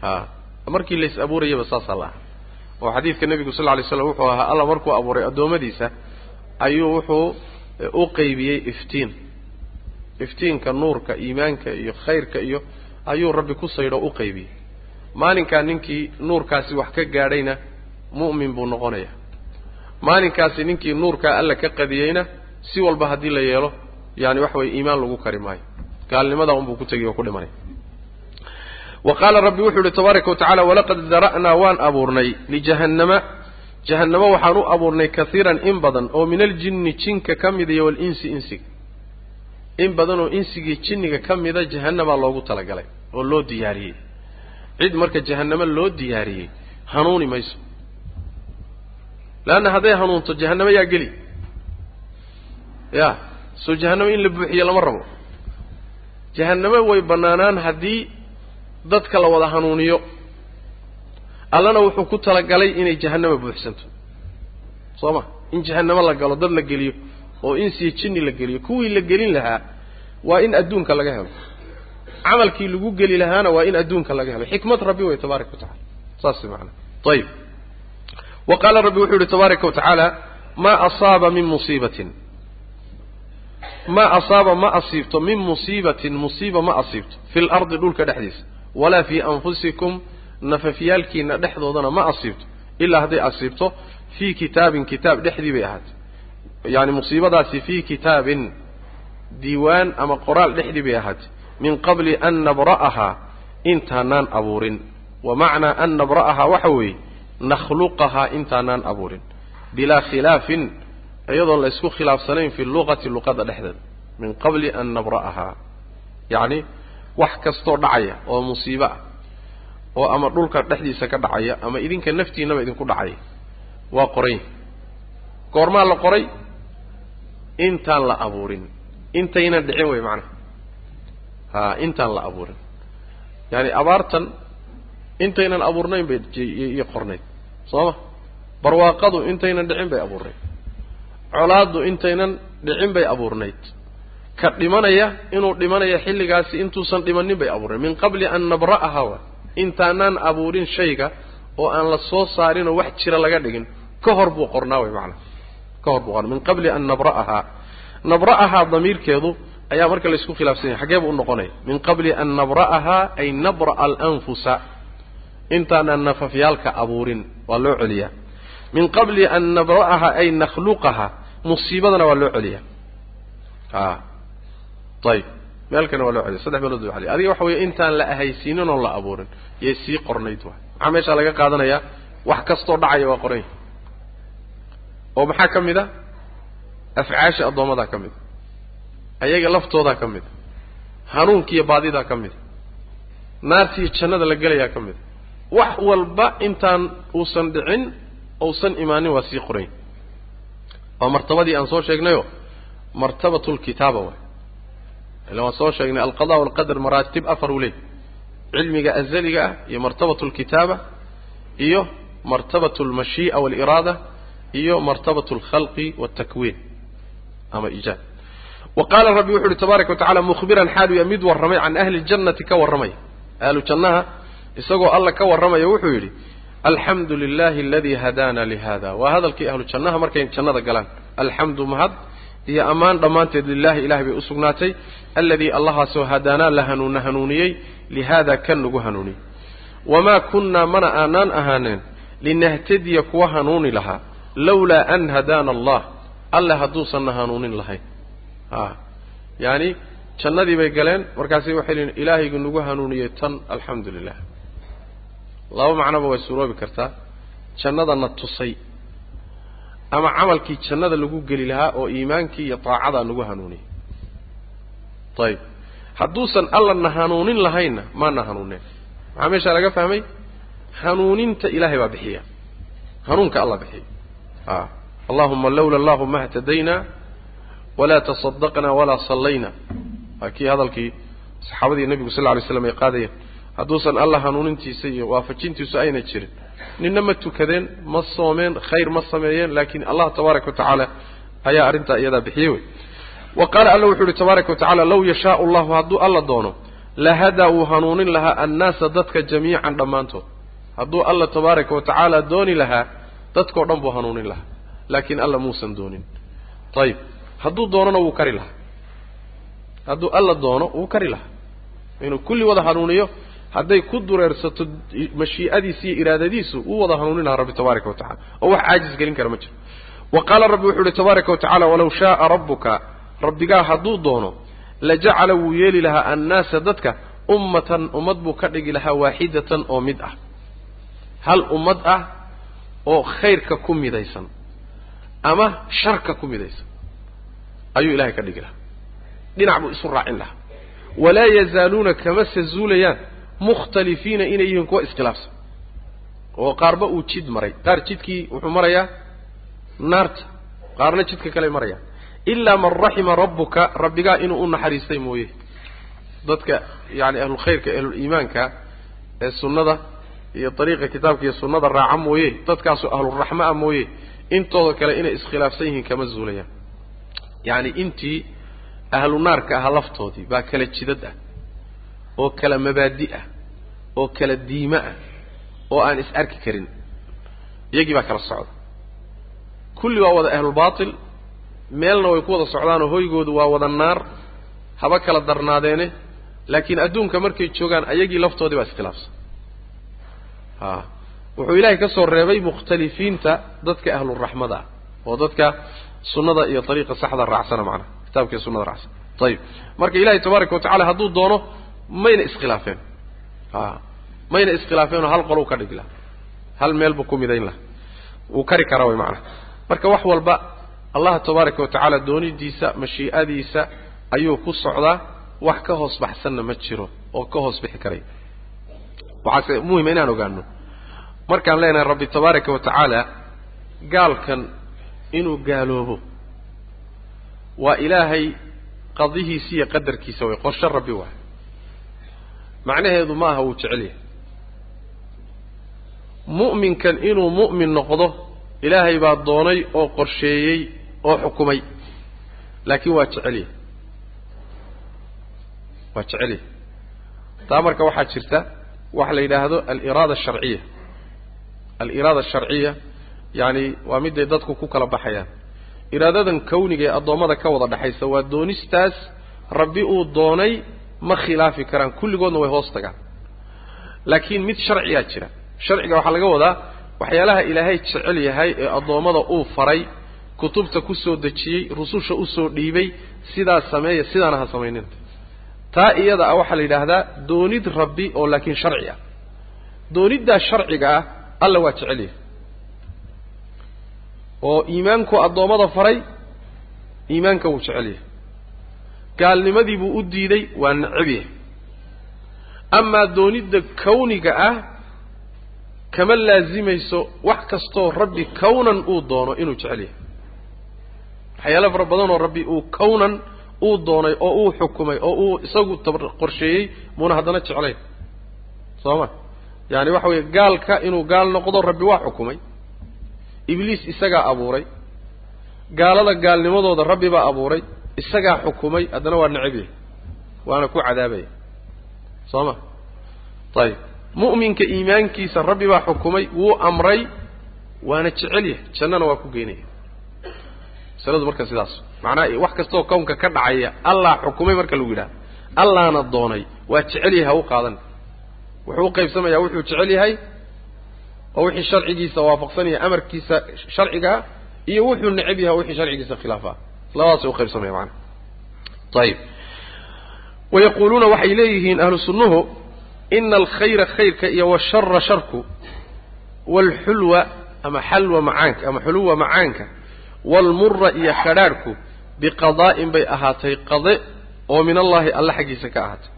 A markii lays abuurayaba saasaa la aha oo xadiidka nebigu sal lay slam wuxuu ahaa alla markuu abuuray addoommadiisa ayuu wuxuu u qaybiyey iftiin. Iftiinka nuurka iimaanka iyo khayrka iyo ayuu rabbi ku saydho u qaybiyey. Maalinkaa ninkii nuurkaasi wax ka gaadhayna mu'min buu noqonayaa maalinkaasi ninkii nuurkaa alla ka qadiyeyna si walba haddii la yeelo yani waxa weye iimaan lagu kari maayo. Gaalnimadaa unbuu ku tegiy oo ku dhimanaya wa qaala rabbi wuxuu ihi tabaaraka watacala walaqad dara'naa waan abuurnay lijahannama jahannamo waxaan u abuurnay kaiiran in badan oo min aljinni jinka ka mida iyo walinsi insiga in badan oo insigii jinniga ka mida jahannamaa loogu talagalay oo loo diyaariyey. Cid marka jahannamo loo diyaariyey hanuuni mayso. Leanna hadday hanuunto jahannamo yaa geli. Ya soo jahannamo in la buuxiyo lama rabo. Jahannamo way bannaanaan haddii dadka la wada hanuuniyo allana wuxuu ku talagalay inay jahannama buuxsanto. Soo ma in jahannamo la galo dad la geliyo oo insiyo jinni la geliyo kuwii la gelin lahaa waa in adduunka laga helo. Camalkii lagu geli lahaana waa in adduunka laga helo. Xikmad rabbi wey tabaaraka wa tacala saas macanaa ayib wa qaala rabbi wuxuu yihi tabaaraka wa tacaala maa asaaba min musiibatin. Maa asaaba ma asiibto. Min musiibatin musiiba ma asiibto. Fi lardi dhulka dhexdiisa. Walaa fii anfusikum nafafyaalkiina dhexdoodana ma asiibto ilaa hadday asiibto fii kitaabin kitaab dhexdii bay ahaatay. Yani musiibadaasi fii kitaabin diiwaan ama qoraal dhexdii bay ahaatay. Min qabli an nabra'ahaa intaanaan abuurin. Wa macnaa an nabra'ahaa waxa weeye nakhluqahaa intaanaan abuurin. Bilaa khilaafin iyadoon la isku khilaafsanayn fi luqati luqada dhexdeeda. Min qabli an nabra'ahaa yacni wax kastoo dhacaya oo musiibo ah oo ama dhulka dhexdiisa ka dhacaya ama idinka naftiinaba idinku dhacaya waa qoray goormaa la qoray intaan la abuurin. Intaynan dhicin wey macnaha. Ha intaan la abuurin. Yaani abaartan intaynan abuurnayn bay iyo qornayd. Soo ma barwaaqadu intaynan dhicin bay abuurnayd. Colaaddu intaynan dhicin bay abuurnayd. Ka dhimanaya inuu dhimanaya xilligaasi intuusan dhimanin bay abuurnayd. Min qabli an nabra'aha wa intaanaan abuurin shayga oo aan la soo saarinoo wax jira laga dhigin ka hor buu qornaa way macnaha ka hor buu qornaa. Min qabli an nabra'ahaa. Nabra'ahaa damiirkeedu ayaa marka laysku khilaafsan yahay xaggee buu u noqonaya. Min qabli an nabra'ahaa ay nabra'a alanfusa intaanaan nafafyaalka abuurin waa loo celiyaa. Min qabli an nabra'ahaa ay nakhluqahaa musiibadana waa loo celiyaa. A ayib meelkana waa loo celiya saddex meelood waa celiya adiga waxa weeye intaan la ahaysiinin oon la abuurin yay sii qornayd waay. Maxaa meeshaa laga qaadanayaa wax kastoo dhacaya waa qoran yahay oo maxaa ka mid a? Afcaasha addoommadaa ka mid a. Ayaga laftoodaa ka mid a. Hanuunkiiyo baadidaa ka mid a. Naartiiyo jannada la gelayaa ka mid a. Wax walba intaan uusan dhicin uusan imaanin waa sii qoran yahay waa martabadii aan soo sheegnayoo martabatulkitaaba waay ila waan soo sheegnay alqada walqadar maraatib afar uu leey cilmiga azaliga ah iyo martabatu alkitaaba iyo martabatu almashii'a waaliraada iyo martabatu alkhalqi waaltakwiin ama iijaad wa qaala rabbi wuxu uhi tabaaraka wa tacala mukhbiran xaalu ya mid warramay can ahli ljannati ka warramaya ahlu jannaha isagoo alla ka warramaya wuxuu yidhi alxamdu lilahi aladii hadaana lihada waa hadalkii ahlu jannaha markay jannada galaan. Alxamdu mahad iyo ammaan dhammaanteed lilahi ilahay bay u sugnaatay aladii allahaasoo hadaanaa la hanuuna hanuuniyey lihaada kan nagu hanuuniyey wamaa kunnaa mana aanaan ahaaneen linahtadiya kuwa hanuuni lahaa lawlaa an hadaana allah alle hadduusanna hanuunin lahayn. A yaani jannadii bay galeen markaasay waxay leeyiin ilaahaygu nagu hanuuniyey tan alxamdu lilah laba macnoba way suroobi kartaa. Jannadana tusay ama camalkii jannada lagu geli lahaa oo iimaankii iyo taacadaa nagu hanuuniyey. Ayib hadduusan allana hanuunin lahaynna maana hanuuneen. Maxaa meeshaa laga fahmay? Hanuuninta ilaahay baa bixiya. Hanuunka alla bixiya a allahuma lawla allahuma htadayna walaa tasadaqna walaa sallayna. Waa kii hadalkii saxaabadii nebigu sal ly slam ay qaadayeen hadduusan alla hanuunintiisa iyo waafajintiisu ayna jirin. Nina ma tukadeen ma soomeen khayr ma sameeyeen laakiin allah tabaaraka wa ayaa arrintaa iyadaa bixiyey wey. Wa qaala alla wuxuu uhi tabaaraka wa law yashaau allahu hadduu alla doono lahadaa wuu hanuunin lahaa annaasa dadka jamiican dhammaantood. Hadduu alla tabaaraka wa tacaala dooni lahaa dadkao dhan buu hanuunin lahaa. Laakiin alla muusan doonin. Ayib hadduu doonona wuu kari lahaa. Hadduu alla doono wuu kari lahaa. Inuu kulli wada hanuuniyo hadday ku dureersato mashii'adiisa iyo iraadadiisu wuu wada hanuunin lahaa rabbi tabaaraka wa tacala oo wax caajis gelin kara ma jiro. Wa qaala rabbi wuxuu uhi tabaaraka wa tacala walaw shaaa rabbuka rabbigaa hadduu doono lajacala wuu yeeli lahaa annaasa dadka ummatan ummad buu ka dhigi lahaa waaxidatan oo mid ah. Hal ummad ah oo khayrka ku midaysan ama sharka ku midaysan ayuu ilahay ka dhigi lahaa. Dhinac buu isu raacin lahaa. Walaa yazaaluuna kama se zuulayaan mukhtalifiina inay yihiin kuwa iskhilaafsan. Oo qaarba uu jid maray. Qaar jidkii wuxuu marayaa naarta. Qaarna jidka kale marayaan ilaa man raxima rabbuka rabbigaa inuu u naxariistay mooye. Dadka yani ahlulkhayrka ahluliimaanka ee sunnada iyo dariiqa kitaabka iyo sunnada raaca mooye. Dadkaasoo ahluraxma ah mooye. Intooda kale inay iskhilaafsan yihiin kama zuulayaan. Yacni intii ahlu naarka aha laftoodii baa kala jidad ah oo kala mabaadi ah oo kala diime ah oo aan is arki karin iyagii baa kala socda. Kulli waa wada ahlulbaatil meelna way ku wada socdaanoo hoygoodu waa wada naar haba kala darnaadeene laakiin adduunka markay joogaan ayagii laftoodii baa iskhilaafsan a wuxuu ilaahay ka soo reebay mukhtalifiinta dadka ahluraxmada ah oo dadka sunnada iyo ariiqa saxda raacsana macnaha kitaabka iyo sunada raacsan ayib marka ilahay tabaaraka wa tacala hadduu doono mayna iskhilaafeen. Mayna iskhilaafeenoo hal qolou ka dhigi laha hal meel buu ku midayn laha wuu kari karaa way macnaha marka wax walba allah tabaaraka wa tacaala doonidiisa mashii'adiisa ayuu ku socdaa wax ka hoos baxsanna ma jiro oo ka hoos bixi karay. Waxaase muhima inaan ogaano markaan leenahay rabbi tabaaraka wa tacaala gaalkan inuu gaaloobo waa ilaahay qadihiisa iyo qadarkiisa way qorshe rabbi waay macnaheedu ma aha wuu jecel yahay. Mu'minkan inuu mu'min noqdo ilaahay baa doonay oo qorsheeyey oo xukumay. Laakiin waa jecel yahay. Waa jecel yahay. Taa marka waxaa jirta waxa la yidhaahdo aliraada asharciya aliraada asharciya yacani waa miday dadku ku kala baxayaan. Iraadadan kawniga ee addoommada ka wada dhexaysa waa doonistaas rabbi uu doonay ma khilaafi karaan kulligoodna way hoos tagaan. Laakiin mid sharciyaa jira. Sharciga waxaa laga wadaa waxyaalaha ilaahay jecel yahay ee addoommada uu faray kutubta ku soo dejiyey rususha u soo dhiibay sidaas sameeya sidaana ha samaynina taa iyada ah waxaa la yidhaahdaa doonid rabbi oo laakiin sharci ah. Dooniddaa sharciga ah alla waa jecel yahay. Oo iimaanku addoommada faray iimaanka wuu jecel yahay gaalnimadii buu u diiday waa necab yahay. Amaa doonidda kawniga ah kama laazimayso wax kastoo rabbi kawnan uu doono inuu jecel yahay. Waxyaalo fara badan oo rabbi uu kawnan uu doonay oo uu xukumay oo uu isagu qorsheeyey muuna haddana jeclayn. Soo ma? Yaani waxa weeye gaalka inuu gaal noqdo rabbi waa xukumay. Ibliis isagaa abuuray. Gaalada gaalnimadooda rabbi baa abuuray isagaa xukumay haddana waa necab yahay. Waana ku cadaabaya soo ma ayib mu'minka iimaankiisa rabbi baa xukumay wuu amray waana jecel yahay. Jannana waa ku geynaya masaladu marka sidaas. Macnaha wax kastaoo kownka ka dhacaya allah xukumay marka lagu yidhaha allaana doonay. Waa jecel yahay ha u qaadan. Wuxuu u qaybsamayaa wuxuu jecel yahay oo wixii sharcigiisa waafaqsanaya amarkiisa sharcigaa iyo wuxuu necab yahay wixii sharcigiisa khilaafa labadaasay uqaybsamaya macana ayib wayaquuluuna waxay leeyihiin ahlu sunnuhu ina alkhayra khayrka iyo washara sharku waalxulwa ama xalwa macaanka ama xuluwa macaanka waalmura iyo kadhaadhku biqadaa'in bay ahaatay qade oo min allaahi alle xaggiisa ka ahaatay.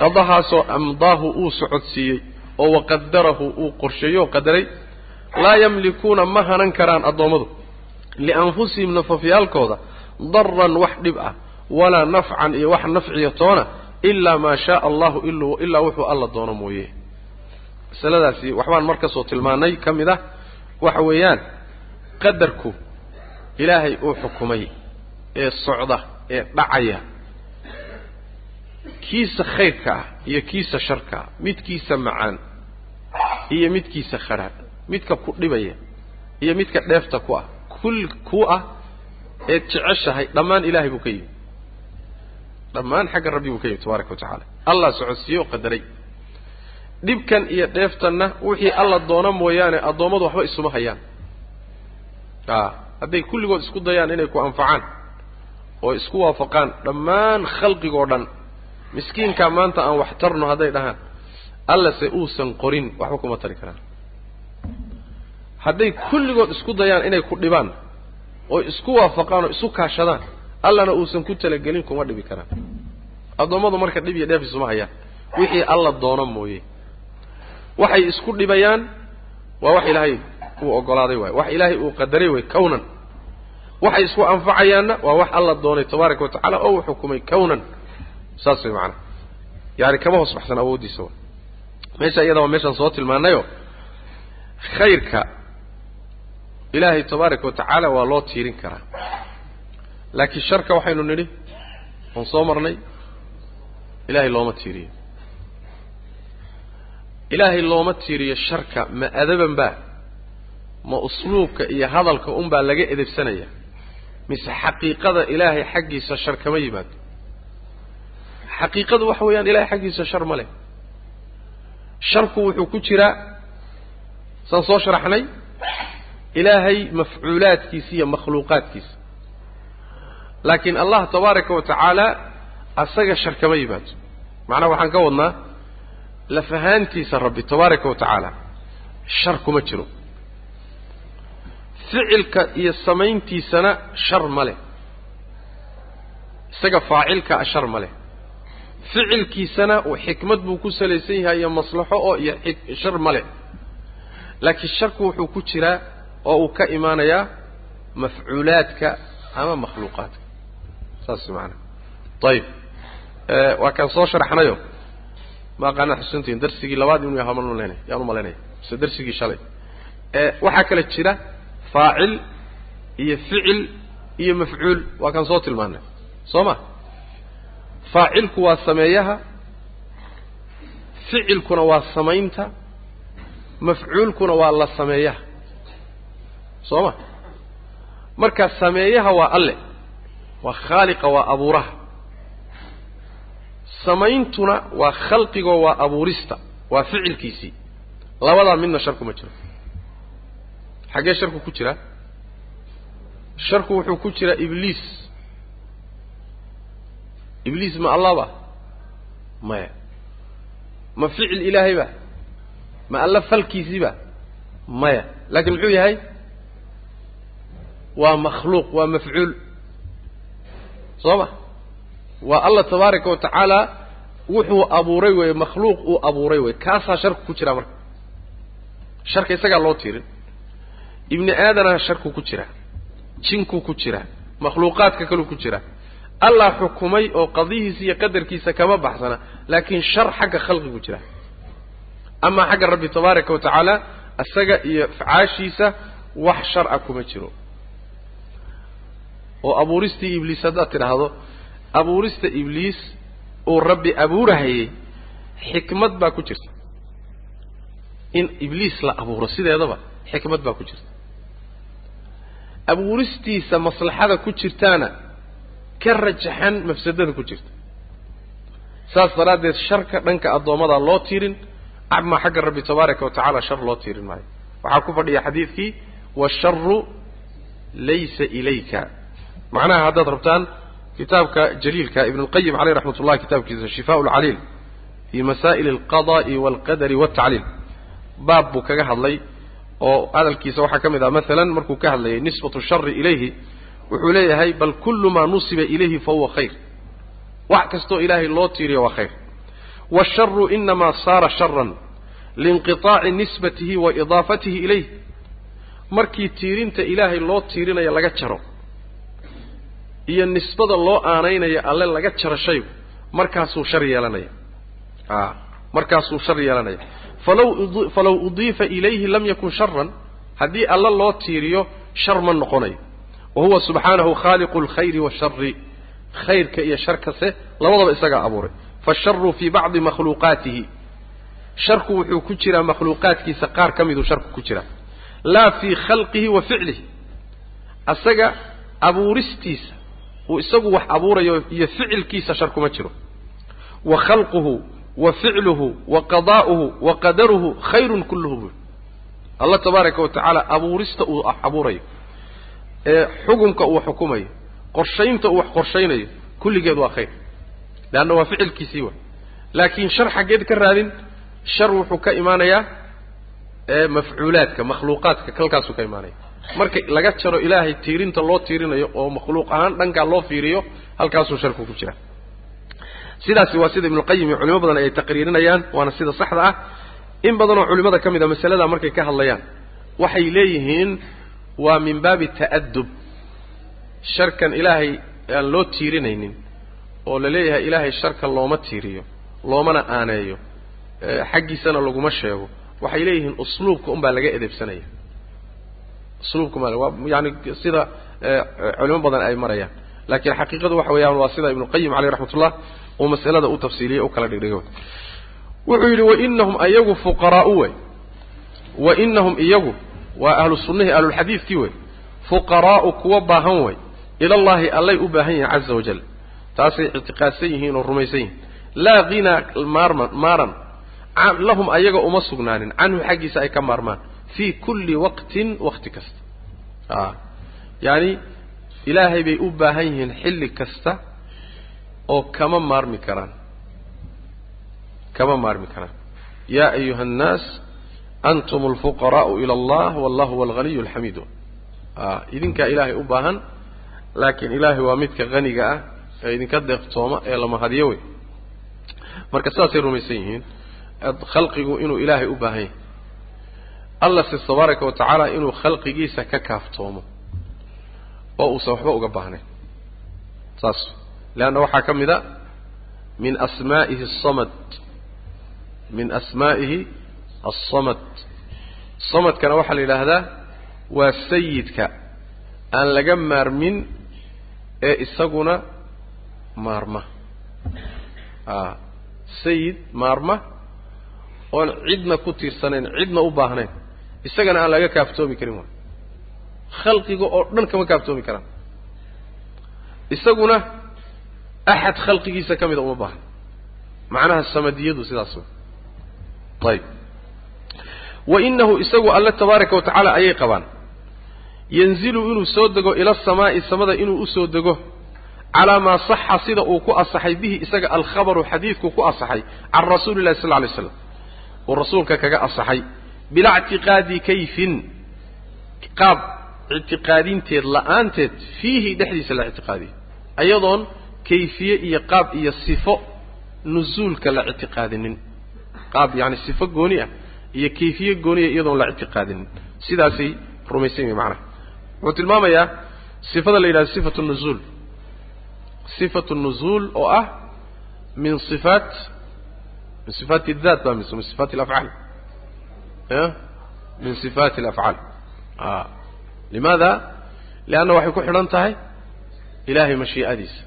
Qadahaasoo amdaahu uu socodsiiyey oo waqadarahu uu qorsheeyo oo qadaray laa yamlikuuna ma hanan karaan addoommadu. Lianfusihim nafafyaalkooda daran wax dhib ah walaa nafcan iyo wax nafciya toona ilaa maa shaaa allahu ilaa wuxuu alla doono mooye. Masaladaasi waxbaan mar ka soo tilmaanay ka mid ah waxa weeyaan qadarku ilaahay uu xukumay ee socda ee dhacaya kiisa khayrka ah iyo kiisa sharka ah midkiisa macaan iyo midkiisa khadhaadh midka ku dhibaya iyo midka dheefta ku ah kul ku ah eed jeceshahay dhammaan ilaahay buu ka yimi. Dhammaan xagga rabbi buu ka yimi tabaaraka wa tacaala. Allah socodsiiye oo qadaray. Dhibkan iyo dheeftanna wixii alla doono mooyaane addoommadu waxba isuma hayaan. A hadday kulligood isku dayaan inay ku anfacaan oo isku waafaqaan dhammaan khalqigoo dhan miskiinkaa maanta aan wax tarno hadday dhahaan allase uusan qorin waxba kuma tari karaan. Hadday kulligood isku dayaan inay ku dhibaan oo isku waafaqaan oo isu kaashadaan allana uusan ku talagelin kuma dhibi karaan. Addoommadu marka dhib iyo dheef isuma hayaan. Wixii alla doono mooye. Waxay isku dhibayaan waa wax ilaahay uu oggolaaday waay wax ilaahay uu qadaray way kawnan. Waxay isku anfacayaanna waa wax alla doonay tabaaraka wa tacaala oo uu xukumay kawnan. Saas way macanaha yaani kama hoos baxsan awooddiisa. Meesha iyada waa meeshaan soo tilmaanayo khayrka ilaahay tabaaraka wa tacaala waa loo tiirin karaa laakiin sharka waxaynu nidhi oon soo marnay ilaahay looma tiiriyo ilaahay looma tiiriyo sharka ma adaban baa ma usluubka iyo hadalka unbaa laga edebsanaya mise xaqiiqada ilaahay xaggiisa shar kama yimaado xaqiiqadu waxa weeyaan ilahay xaggiisa shar ma leh sharku wuxuu ku jiraa saan soo sharaxnay ilaahay mafcuulaadkiisa iyo makhluuqaadkiisa. Laakiin allah tabaaraka wa tacaala asaga shar kama yimaado macnaha waxaan ka wadnaa lafahaantiisa rabbi tabaaraka wa tacaala shar kuma jiro. Ficilka iyo samayntiisana shar ma leh. Isaga faacilka a shar ma leh. Ficilkiisana xikmad buu ku salaysan yahay iyo maslaxo oo iyo shar ma leh. Laakiin sharku wuxuu ku jiraa oo uu ka imaanayaa mafcuulaadka ama makhluuqaadka. Saas macanaa ayib waa kaan soo sharaxnayo. Ma aqaanaa xusuntiin darsigii labaad inuu yaha malnay yaan u malaynaya mise darsigii shalay. Waxaa kale jira faacil iyo ficil iyo mafcuul. Waa kaan soo tilmaanay. Soo ma? Faacilku waa sameeyaha ficilkuna waa samaynta mafcuulkuna waa la sameeyaha soo ma? Marka sameeyaha waa alle waa khaaliqa waa abuuraha. Samayntuna waa khalqigoo waa abuurista waa ficilkiisii labadaa midna sharku ma jiro. Xaggee sharku ku jira? Sharku wuxuu ku jiraa ibliis. Ibliis ma allaba maya. Ma ficil ilaahay ba? Ma alla falkiisiiba maya. Laakiin muxuu yahay waa makhluuq waa mafcuul soo ma waa allah tabaaraka wa tacaala wuxuu abuuray weeye makhluuq uu abuuray weye kaasaa sharku ku jira marka. Sharka isagaa loo tiirin. Ibni aadana sharku ku jira. Jinkuu ku jira. Makhluuqaadka kaluu ku jira. Allah xukumay oo qadihiisa iyo qadarkiisa kama baxsana laakiin shar xagga khalqigu jira. Amaa xagga rabbi tabaaraka wa tacaala isaga iyo afcaashiisa wax shar a kuma jiro oo abuuristii ibliis haddaad tidhaahdo abuurista ibliis uu rabbi abuurahayey xikmad baa ku jirta. In ibliis la abuuro sideedaba xikmad baa ku jirta. Abuuristiisa maslaxada ku jirtaana ka rajaxan mafsadada ku jirta. Saas daraaddeed sharka dhanka addoommada loo tiirin ama xagga rabbi tabaaraka wa tacaala shar loo tiirin maayo. Waxaa ku fadhiya xadiidkii waasharu laysa ilayka macnaha haddaad rabtaan kitaabka jaliilka ibn اlqayim caleyh raxmat ullahi kitaabkiisa shifaa lcaliil fii masaa'il alqada'i walqadari waltacliil baab buu kaga hadlay oo hadalkiisa waxaa ka mid ah maalan markuu ka hadlayay nisbatu shari ilayhi wuxuu leeyahay bal kullu maa nusiba ilayhi fahuwa khayr. Wax kastoo ilaahay loo tiiriyo waa khayr. Waasharu inamaa saara sharan liinqiطaaci nisbatihi wa idaafatihi ilayh markii tiirinta ilaahay loo tiirinayo laga jaro iyo nisbada loo aanaynayo alle laga jaro shaygu markaasuu shar yeelanaya. A markaasuu shar yeelanaya. Falaw falaw udiifa ilayhi lam yakun sharan haddii alle loo tiiriyo shar ma noqonayo wa huwa subxaanahu khaaliqu alkhayri waashari khayrka iyo sharkase labadaba isagaa abuuray. Faasharu fii bacdi makhluuqaatihi. Sharku wuxuu ku jiraa makhluuqaadkiisa qaar ka miduu sharku ku jiraa. Laa fii khalqihi wa ficlihi. Asaga abuuristiisa uu isagu wax abuurayo iyo ficilkiisa shar kuma jiro. Wa khalquhu wa ficluhu wa qadaa'uhu wa qadaruhu khayrun kulluhu buuri allah tabaaraka wa tacaala abuurista uu abuurayo. Ee xukunka uu xukumayo qorshaynta uu wax qorshaynayo kulligeed waa khayr. Leanna waa ficilkiisii wa laakiin shar xaggeed ka raadin shar wuxuu ka imaanayaa mafcuulaadka makhluuqaadka kalkaasuu ka imaanaya marka laga jaro ilaahay tiirinta loo tiirinayo oo makhluuq ahaan dhankaa loo fiiriyo halkaasuu sharku ku jira. Sidaasi waa sida ibnuqayim iyo culimo badan ay taqriirinayaan waana sida saxda ah. In badanoo culimada ka mid a masalada markay ka hadlayaan waxay leeyihiin waa min baabi ta'adub sharkan ilaahay aan loo tiirinaynin oo la leeyahay ilaahay sharka looma tiiriyo loomana aaneeyo xaggiisana laguma sheego. Waxay leeyihiin usluubka unbaa laga edebsanaya usluubka ma waa yani sida culimo badan ay marayaan. Laakiin xaqiiqadu waxa weeyaan waa sida ibnuqayim caleyh raxmatullah uu mas'alada u tafsiiliyey u kala dhigdhigo wuxuu yidhi wainahum iyagu fuqaraau wey. Wainahum iyagu waa ahlu ahlulxadiidkii wey. Fuqaraa'u kuwa baahan wey. Ilallahi allay u baahan yihiin caza wajal taasay ictiqaadsan yihiin oo rumaysan yihiin. Laa hinaa maarman maaran. Lahum ayaga uma sugnaanin. Canhu xaggiisa ay ka maarmaan fii kulli waqtin wakti kasta. A yaani ilaahay bay u baahan yihiin xilli kasta oo kama maarmi karaan. Kama maarmi karaan. Yaa ayuha annaas antum alfuqaraa'u ila allah wallahu huwa alghaniyu alxamiidu idinkaa ilaahay u baahan laakiin ilaahay waa midka haniga ah ee idinka deeqtooma ee lama hadiyo wey. Marka sidaasay rumaysan yihiin khalqigu inuu ilaahay u baahan yahay alla se tabaaraka wa tacaala inuu khalqigiisa ka kaaftoomo. Oo uusan waxba uga baahnayn. Saas. Leanna waxaa ka mid a min asmaa'ihi asamad min asmaa'ihi alsamad samadkana waxaa la yidhaahdaa waa sayidka aan laga maarmin ee isaguna maarma. A sayid maarma oon cidna ku tiirsanayn cidna u baahnayn isagana aan laga kaaftoomi karin waay. Khalqiga oo dhan kama kaaftoomi karaan. Isaguna axad khalqigiisa ka mida uma baahna. Macnaha samadiyadu sidaas way. Ayib wa inahu isagu alle tabaaraka wa tacaala ayay qabaan. Yanzilu inuu soo dego ila asamaa'i samada inuu u soo dego calaa maa saxa sida uu ku asaxay bihi isaga alkhabaru xadiidku ku asaxay can rasuuli illahi sal lla alay slam uu rasuulka kaga asaxay bilaa ictiqaadi kayfin qaab ictiqaadinteed la'aanteed fiihi dhexdiisa la ictiqaadiyo ayadoon kayfiye iyo qaab iyo sifo nusuulka la ictiqaadinin. Qaab yacani sifo gooni ah iyo kayfiye gooniya iyadoon la ictiqaadinin sidaasay rumaysan yihiin macnaha. Wuxuu tilmaamayaa sifada la yidhahdo sifatu nuzuul. Sifatu nuzuul oo ah min sifaat min sifaati اdaat ba mise min sifaati alafcaal min sifaati alafcaal limaada lianna waxay ku xidhan tahay ilahay mashii'adiisa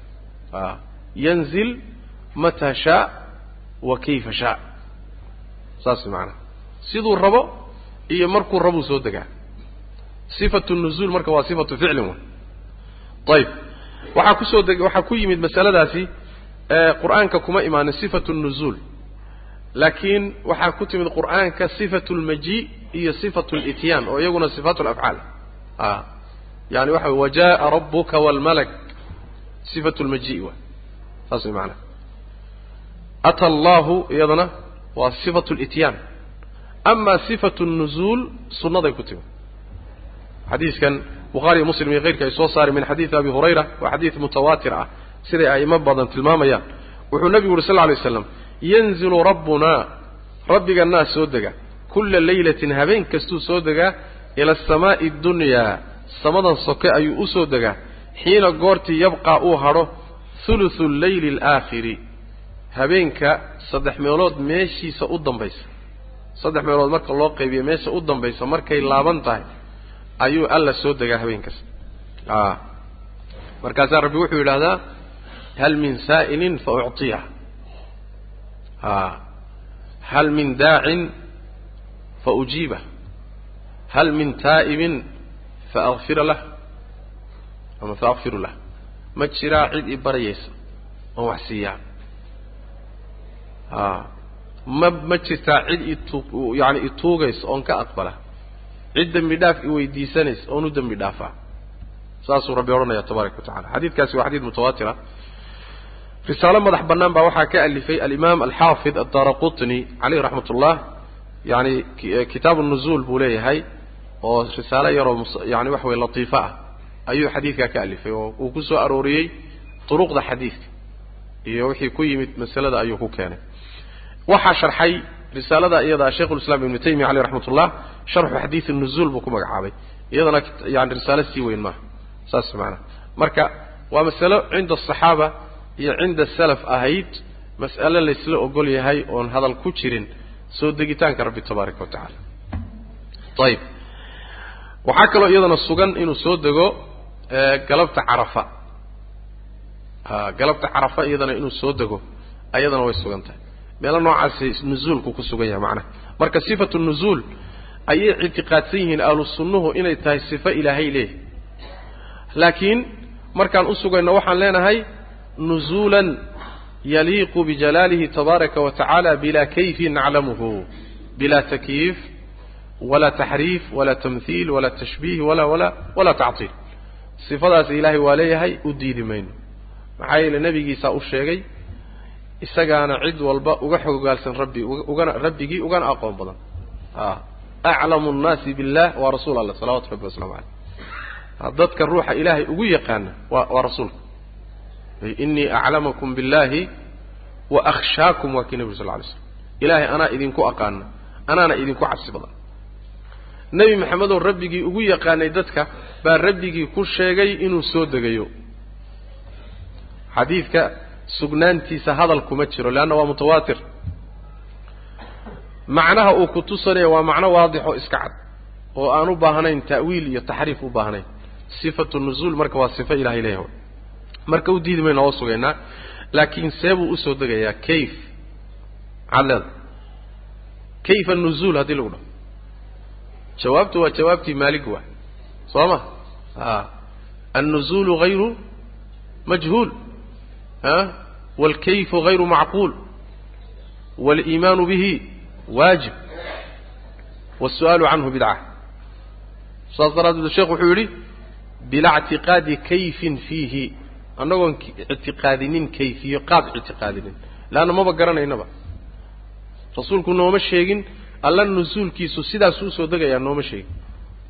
yanzil mata shaa wa kayfa shaa saas macanaha siduu rabo iyo markuu rabuu soo degaa sifatu nuzuul marka waa sifatu ficlin wa ayib waxaa ku soo deg waxaa ku yimid masaladaasi qur'aanka kuma imaanin sifatu nuzuul laakiin waxaa ku timid qur'aanka sifatu lmaji iyo sifatu lityaan oo iyaguna sifaatu lafcaal a yani waxa wey wajaءa rabuka wاlmalak sifatu lmaji wa. Saas way maanaa ata allahu iyadana waa sifatu lityaan ama sifatu nuzuul sunnaday ku timid. Xadiiskan bukhari iyo muslim iyo keyrka ay soo saareen min xadiidi abi hurayra waa xadiid mutawaatir ah. Siday a'imo badan tilmaamayaan. Wuxuu nebigu yuri sal lla alay slam yanzilu rabbunaa rabbigannaa soo dega. Kulla laylatin habeen kastuu soo degaa ila asamaa'i addunyaa samadan soke ayuu u soo degaa xiina goortii yabqaa uu hadho huluthu alleyli alaakhiri. Habeenka saddex meelood meeshiisa u dambaysa. Saddex meelood marka loo qaybiyo meesha u dambaysa markay laaban tahay ayuu alla soo degaa habeen kasta. A markaasaa rabbi wuxuu yidhaahdaa hal min saa'ilin fa ucطiyah a hal min daacin fa ujiibah hal min taa'ibin fa akfira lah ama fa akfiru lah ma jiraa cid i baryaysa oon wax siiyaa ma ma jirtaa cid itu yaani ituugaysa oon ka aqbala cid dembi dhaaf i weydiisanaysa oon u dembi dhaafaa saasuu rabbi odhanaya tabaaraka wa tacala xadiidkaasi waa xadiid mutawaatira risaalo madax bannaan baa waxaa ka alifay alimaam alxaafid addaara caleyh raxmat ullah yani kitaabu nuzuul buu leeyahay oo risaalo yaroo yani waxa weye latiifo ah ayuu xadiidkaa ka alifay oo uu ku soo arooriyey duruqda xadiidka iyo wixii ku yimid masalada ayuu ku keenay. Waxaa sharxay risaalada iyadaa sheikhulislaam ibnu taymiya caleyh raxmat ullah sharxu xadiidi nuzuul buu ku magacaabay iyadana yani risaalo sii weyn maaha saas maanaa marka waa masalo cinda asaxaaba iyo cinda salaf ahayd mas'ale laysla ogol yahay oon hadal ku jirin. Soo degitaanka rabbi tabaaraka wa tacaala. Ayib waxaa kaloo iyadana sugan inuu soo dego galabta carafa. Galabta carafa iyadana inuu soo dego ayadana way sugan tahay. Meelo noocaasi nuzuulku ku sugan yahay macnaha. Marka sifatu nuzuul ayay ictiqaadsan yihiin ahlu sunnuhu inay tahay sifo ilaahay leeyahy laakiin markaan u sugayno waxaan leenahay yaliiqu bijalaalihi tabaaraka wa tacaala bilaa kayfin naclamuhu. Bilaa takyiif walaa taxriif walaa tamhiil walaa tashbiih walaa walaa walaa tactiil. Sifadaas ilaahay waa leeyahay u diidi mayno. Maxaa yeele nebigiisaa u sheegay isagaana cid walba uga xogogaalsan rabbi ugana rabbigii ugana aqoon badan. Aclamu nnaasi billah waa rasuul allah salawatu rabbi waslamu caleyh dadka ruuxa ilaahay ugu yaqaana waa waa rasuulka inii aclamakum billahi wa akhshaakum waa kii nebi sal ly slam ilaahay anaa idinku aqaana anaana idinku cabsi badan nebi maxamedoo rabbigii ugu yaqaanay dadka baa rabbigii ku sheegay inuu soo degayo. Xadiidka sugnaantiisa hadal kuma jiro leanna waa mutawaatir. Macnaha uu ku tusanaya waa macno waadix oo iska cad oo aan u baahnayn ta'wiil iyo taxriif u baahnayn. Sifatu nuzuul marka waa sifo ilahay leeyahay marka u diidi mayno oo sugaynaa laakiin see buu u soo degayaa kayf maxaad leeda kayfa nuzuul haddii lagu dhaho? Jawaabtu waa jawaabtii maalig waa. Soo ma? A annuzuulu hayru majhuul. A waalkayfu hayru macquul. Waaliimaanu bihi waajib. Waasu'aalu canhu bidca saas daraaddeed sheekh wuxuu yidhi bilaa ictiqaadi kayfin fiihi annagoon ictiqaadinin kayfiyo qaab ictiqaadinin. Leanna maba garanaynaba. Rasuulku nooma sheegin alla nusuulkiisu sidaasuu u soo degayaa nooma sheegin.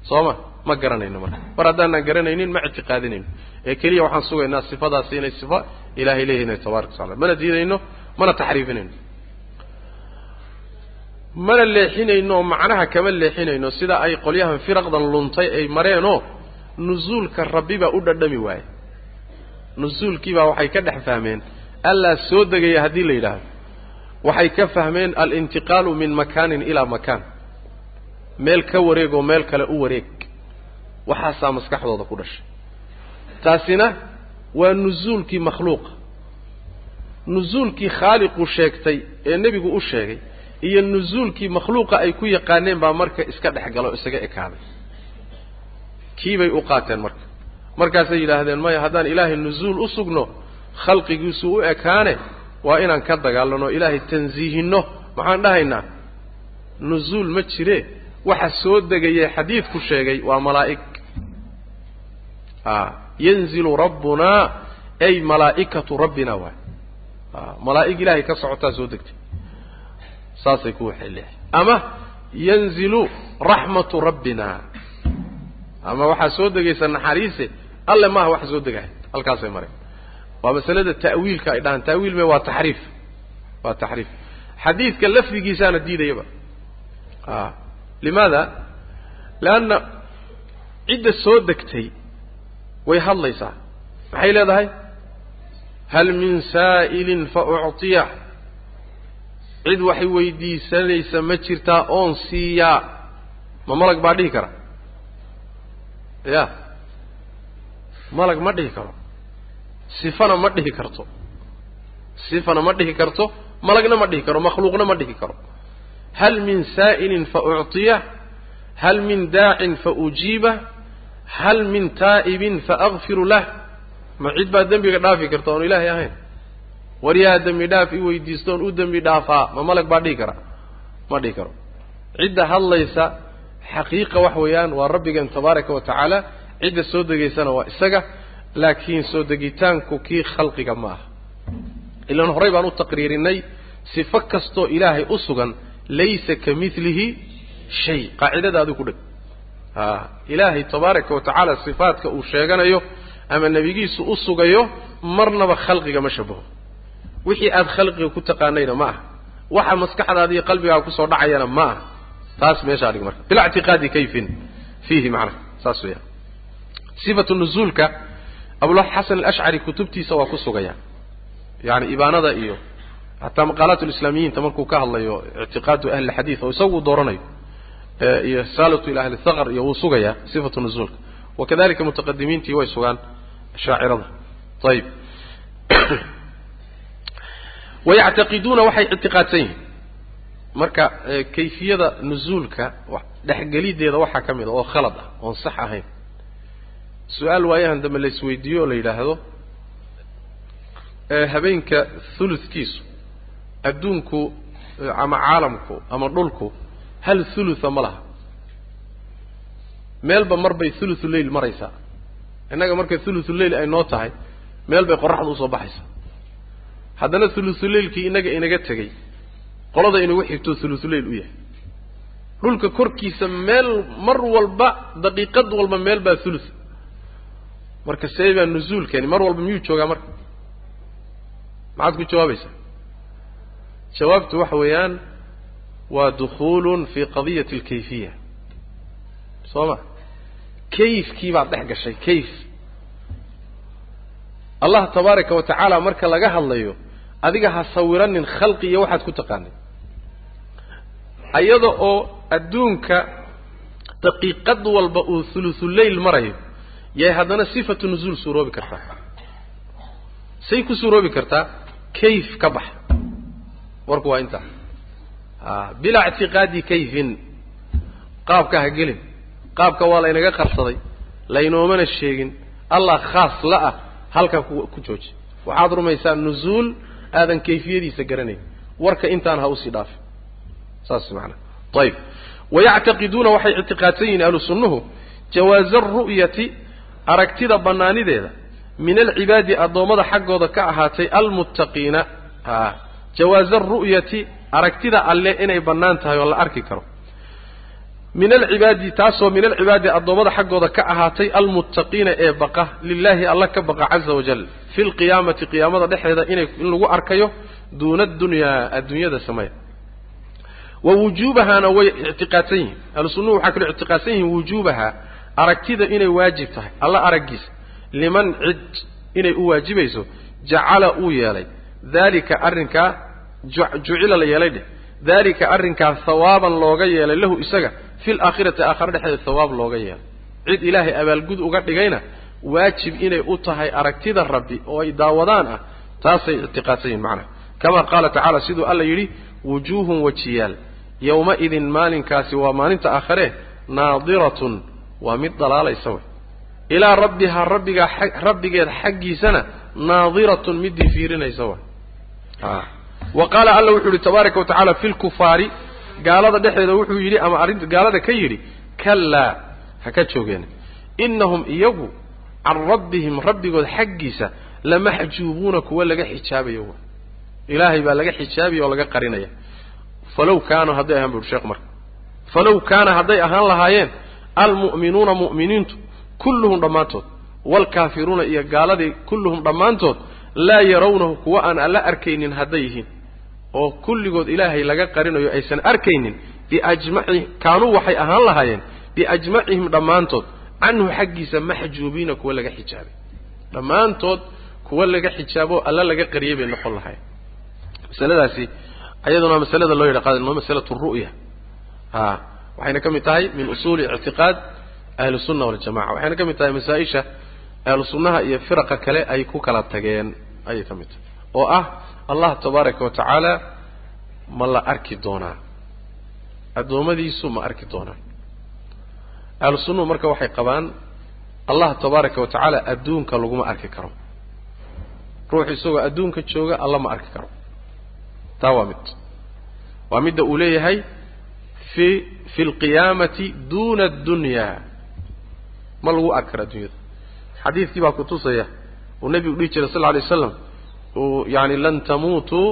Soo ma garanayno marka mar haddaanaan garanaynin ma ictiqaadinayno ee keliya waxaan sugaynaa sifadaasi inay sifo ilaahay leeyahin tabaraka wa tacala mana diidayno mana taxriifinayno. Mana leexinayno macnaha kama leexinayno sida ay qolyahan firaqdan luntay ay mareenoo nusuulka rabbi baa u dhadhami waaye nusuulkiibaa waxay ka dhex fahmeen. Allaa soo degaya haddii la yidhaahdo. Waxay ka fahmeen alintiqaalu min makaanin ilaa makaan. Meel ka wareeg oo meel kale u wareeg. Waxaasaa maskaxdooda ku dhashay. Taasina waa nusuulkii makhluuqa. Nusuulkii khaaliqu sheegtay ee nebigu u sheegay iyo nusuulkii makhluuqa ay ku yaqaaneen baa marka iska dhex galo isaga ekaaday kiibay u qaateen marka markaasay yidhaahdeen maya haddaan ilaahay nusuul u sugno khalqigiisu u ekaane waa inaan ka dagaalano ilaahay tansiihinno maxaan dhahaynaa nusuul ma jire waxa soo degayee xadiidku sheegay waa malaa'ig. A yanzilu rabbunaa ay malaa'ikatu rabbina waay malaa'ig ilaahay ka socotaa soo degtay. Saasay ku waxay ama yanzilu raxmatu rabbina. Ama waxaa soo degaysa naxariise alle maaha waxa soo degahay halkaasay mareen waa masalada ta'wiilka ay dhahaan. Ta'wiil me waa taxriif. Waa taxriif. Xadiidka lafdigiisaana diidayaba. A limaada? Leanna cidda soo degtay way hadlaysaa. Maxay leedahay? Hal min saa'ilin fa uctiya. Cid waxay weydiisanaysa ma jirtaa oon siiyaa. Ma malag baa dhihi kara. Ya malag ma dhihi karo. Sifana ma dhihi karto. Sifana ma dhihi karto malagna ma dhihi karo makhluuqna ma dhihi karo. Hal min saa'ilin fa ucطiyah hal min daacin fa ujiibah hal min taa'ibin fa akfiru lah. Ma cid baa dembiga dhaafi karta oon ilaahay ahayn. War yaa dembi dhaaf i weydiisto oon u dembi dhaafaa ma malag baa dhihi kara ma dhihi karo. Cidda hadlaysa xaqiiqa wax weeyaan waa rabbigeen tabaaraka wa tacaala cidda soo degaysana waa isaga laakiin soo degitaanku kii khalqiga ma aha. Ilaan horey baan u taqriirinay sifo kastoo ilaahay u sugan laysa ka milihi shay. Qaacidada adigu ku dheg. A ilaahay tabaaraka wa tacaala sifaadka uu sheeganayo ama nebigiisu u sugayo marnaba khalqiga ma shabaho. Wixii aada khalqiga ku taqaanayna ma aha. Waxa maskaxdaada iyo qalbigaaga ku soo dhacayana ma aha. Taas meeshaa dhig marka. Bila ictiqaadi kayfin fiihi macnaha saas weeyaan sifatu nuzuulka abulxasan alashcari kutubtiisa waa ku sugaya. Yani ibaanada iyo hataa maqaalaat lislaamiyiinta markuu ka hadlayo ictiqaadu ahli xadiid oo isagu dooranayo iyo risaalatu ila ahli thaqr iyo wuu sugayaa sifatu nuzuulka wakadalika mutaqadimiintii way sugaan shaacirada. Ayib wayactaqiduuna waxay ictiqaadsan yihiin. Marka kayfiyada nuzuulka dhexgelideeda waxaa ka mid a oo khalad ah oon sax ahayn su'aal waayahan dambe la isweydiiyo oo la yidhaahdo habeenka thuludkiisu adduunku ama caalamku ama dhulku hal thulutha ma laha. Meelba mar bay thuluthu leyl maraysaa. Innaga markay thuluthu leyl ay noo tahay meel bay qoraxda u soo baxaysaa. Haddana thuluthu leylkii inaga tegey qolada inagu xigto thuluthu leyl u yahay. Dhulka korkiisa meel mar walba daqiiqad walba meel baa thuluth marka see baa nuzuulkani mar walba miyuu joogaa marka? Maxaad ku jawaabaysaa? Jawaabtu waxa weeyaan waa dukuulun fi qadiyati alkayfiya. Soo ma kayfkii baad dhex gashay kayf. Allah tabaaraka wa tacaala marka laga hadlayo adiga ha sawiranin khalqi iyo waxaad ku taqaanay iyada oo adduunka daqiiqad walba uu thuluthuleyl marayo yay haddana sifatu nuzuul suuroobi kartaa. Say ku suuroobi kartaa kayf ka bax warku waa intaa. A bilaa ictiqaadi kayfin. Qaabka ha gelin. Qaabka waa laynaga qarsaday laynoomana sheegin. Allah khaas la ah halkaa ku jooji. Waxaad rumaysaa nuzuul aadan kayfiyadiisa garanayn. Warka intaan ha u sii dhaafin saas macanaa ayib wayactaqiduuna waxay ictiqaadsan yihiin ahlu jawaaza aru'yati aragtida bannaanideeda min alcibaadi addoommada xaggooda ka ahaatay almuttaqiina a jawaaza aru'yati aragtida alle inay bannaan tahay oo la arki karo. Min alcibaadi taasoo min alcibaadi addoommada xaggooda ka ahaatay almuttaqiina ee baqa lilaahi alla ka baqa caza wajal fi lqiyaamati qiyaamada dhexdeeda inay in lagu arkayo duuna adunyaa adduunyada sameya wa wujuubahaana way ictiqaadsan yihiin. Ahlu sunnuhu waxaa kaloo ictiqaadsan yihiin wujuubaha aragtida inay waajib tahay alla araggiisa liman cid inay u waajibayso jacala uu yeelay. Daalika arrinkaa jucila la yeelay dheh. Daalika arrinkaa hawaaban looga yeelay lahu isaga fi laakhirati aakhare dhexdeeda hawaab looga yeelay. Cid ilaahay abaalgud uga dhigayna waajib inay u tahay aragtida rabbi oo ay daawadaan ah taasay ictiqaadsan yihiin macnaha. Kama qaala tacaala siduu alla yidhi wujuuhun wajiyaal. Yowma-idin maalinkaasi waa maalinta aakhare naadiratun waa mid dalaalaysa wey. Ilaa rabbihaa rabbigaa rabbigeed xaggiisana naadiratun midii fiirinaysa way wa qaala alla wuxuu yidhi tabaaraka wa tacaala fi lkufaari gaalada dhexdeeda wuxuu yidhi ama arrinta gaalada ka yidhi kallaa ha ka joogeen. Innahum iyagu can rabbihim rabbigood xaggiisa lamaxjuubuuna kuwa laga xijaabayo way ilaahay baa laga xijaabaya oo laga qarinaya. Falow kaana hadday ahaan bu uhi sheekhu marka falow kaana hadday ahaan lahaayeen almu'minuuna mu'miniintu kulluhum dhammaantood waalkaafiruuna iyo gaaladii kulluhum dhammaantood laa yarawnahu kuwa aan alla arkaynin hadday yihiin. Oo kulligood ilaahay laga qarinayo aysan arkaynin biajmaci kaanuu waxay ahaan lahaayeen biajmacihim dhammaantood canhu xaggiisa maxjuubiina kuwa laga xijaabay. Dhammaantood kuwa laga xijaabo alla laga qariyay bay noqon lahayen masaladaasi ayaduna masalada loo yidhaqaano masalatu ru'ya. A waxayna ka mid tahay min usuuli ictiqaad ahli sunna waljamaca waxayna ka mid tahay masaa-isha ahlu sunnaha iyo firaqa kale ay ku kala tageen. Ayay ka mid tahay. Oo ah allah tabaaraka wa tacaala ma la arki doonaa. Addoommadiisu ma arki doonaa ahlu sunnuhu marka waxay qabaan allah tabaaraka wa tacaala adduunka laguma arki karo. Ruux isagoo adduunka jooga alla ma arki karo. Taa waa mid. Waa midda uu leeyahay fi fi lqiyaamati duuna addunya. Ma lagu arki karo addunyada xadiidkii baa kutusaya uu nebigu dhihi jiray sal lla alay waslam uu yani lan tamuutuu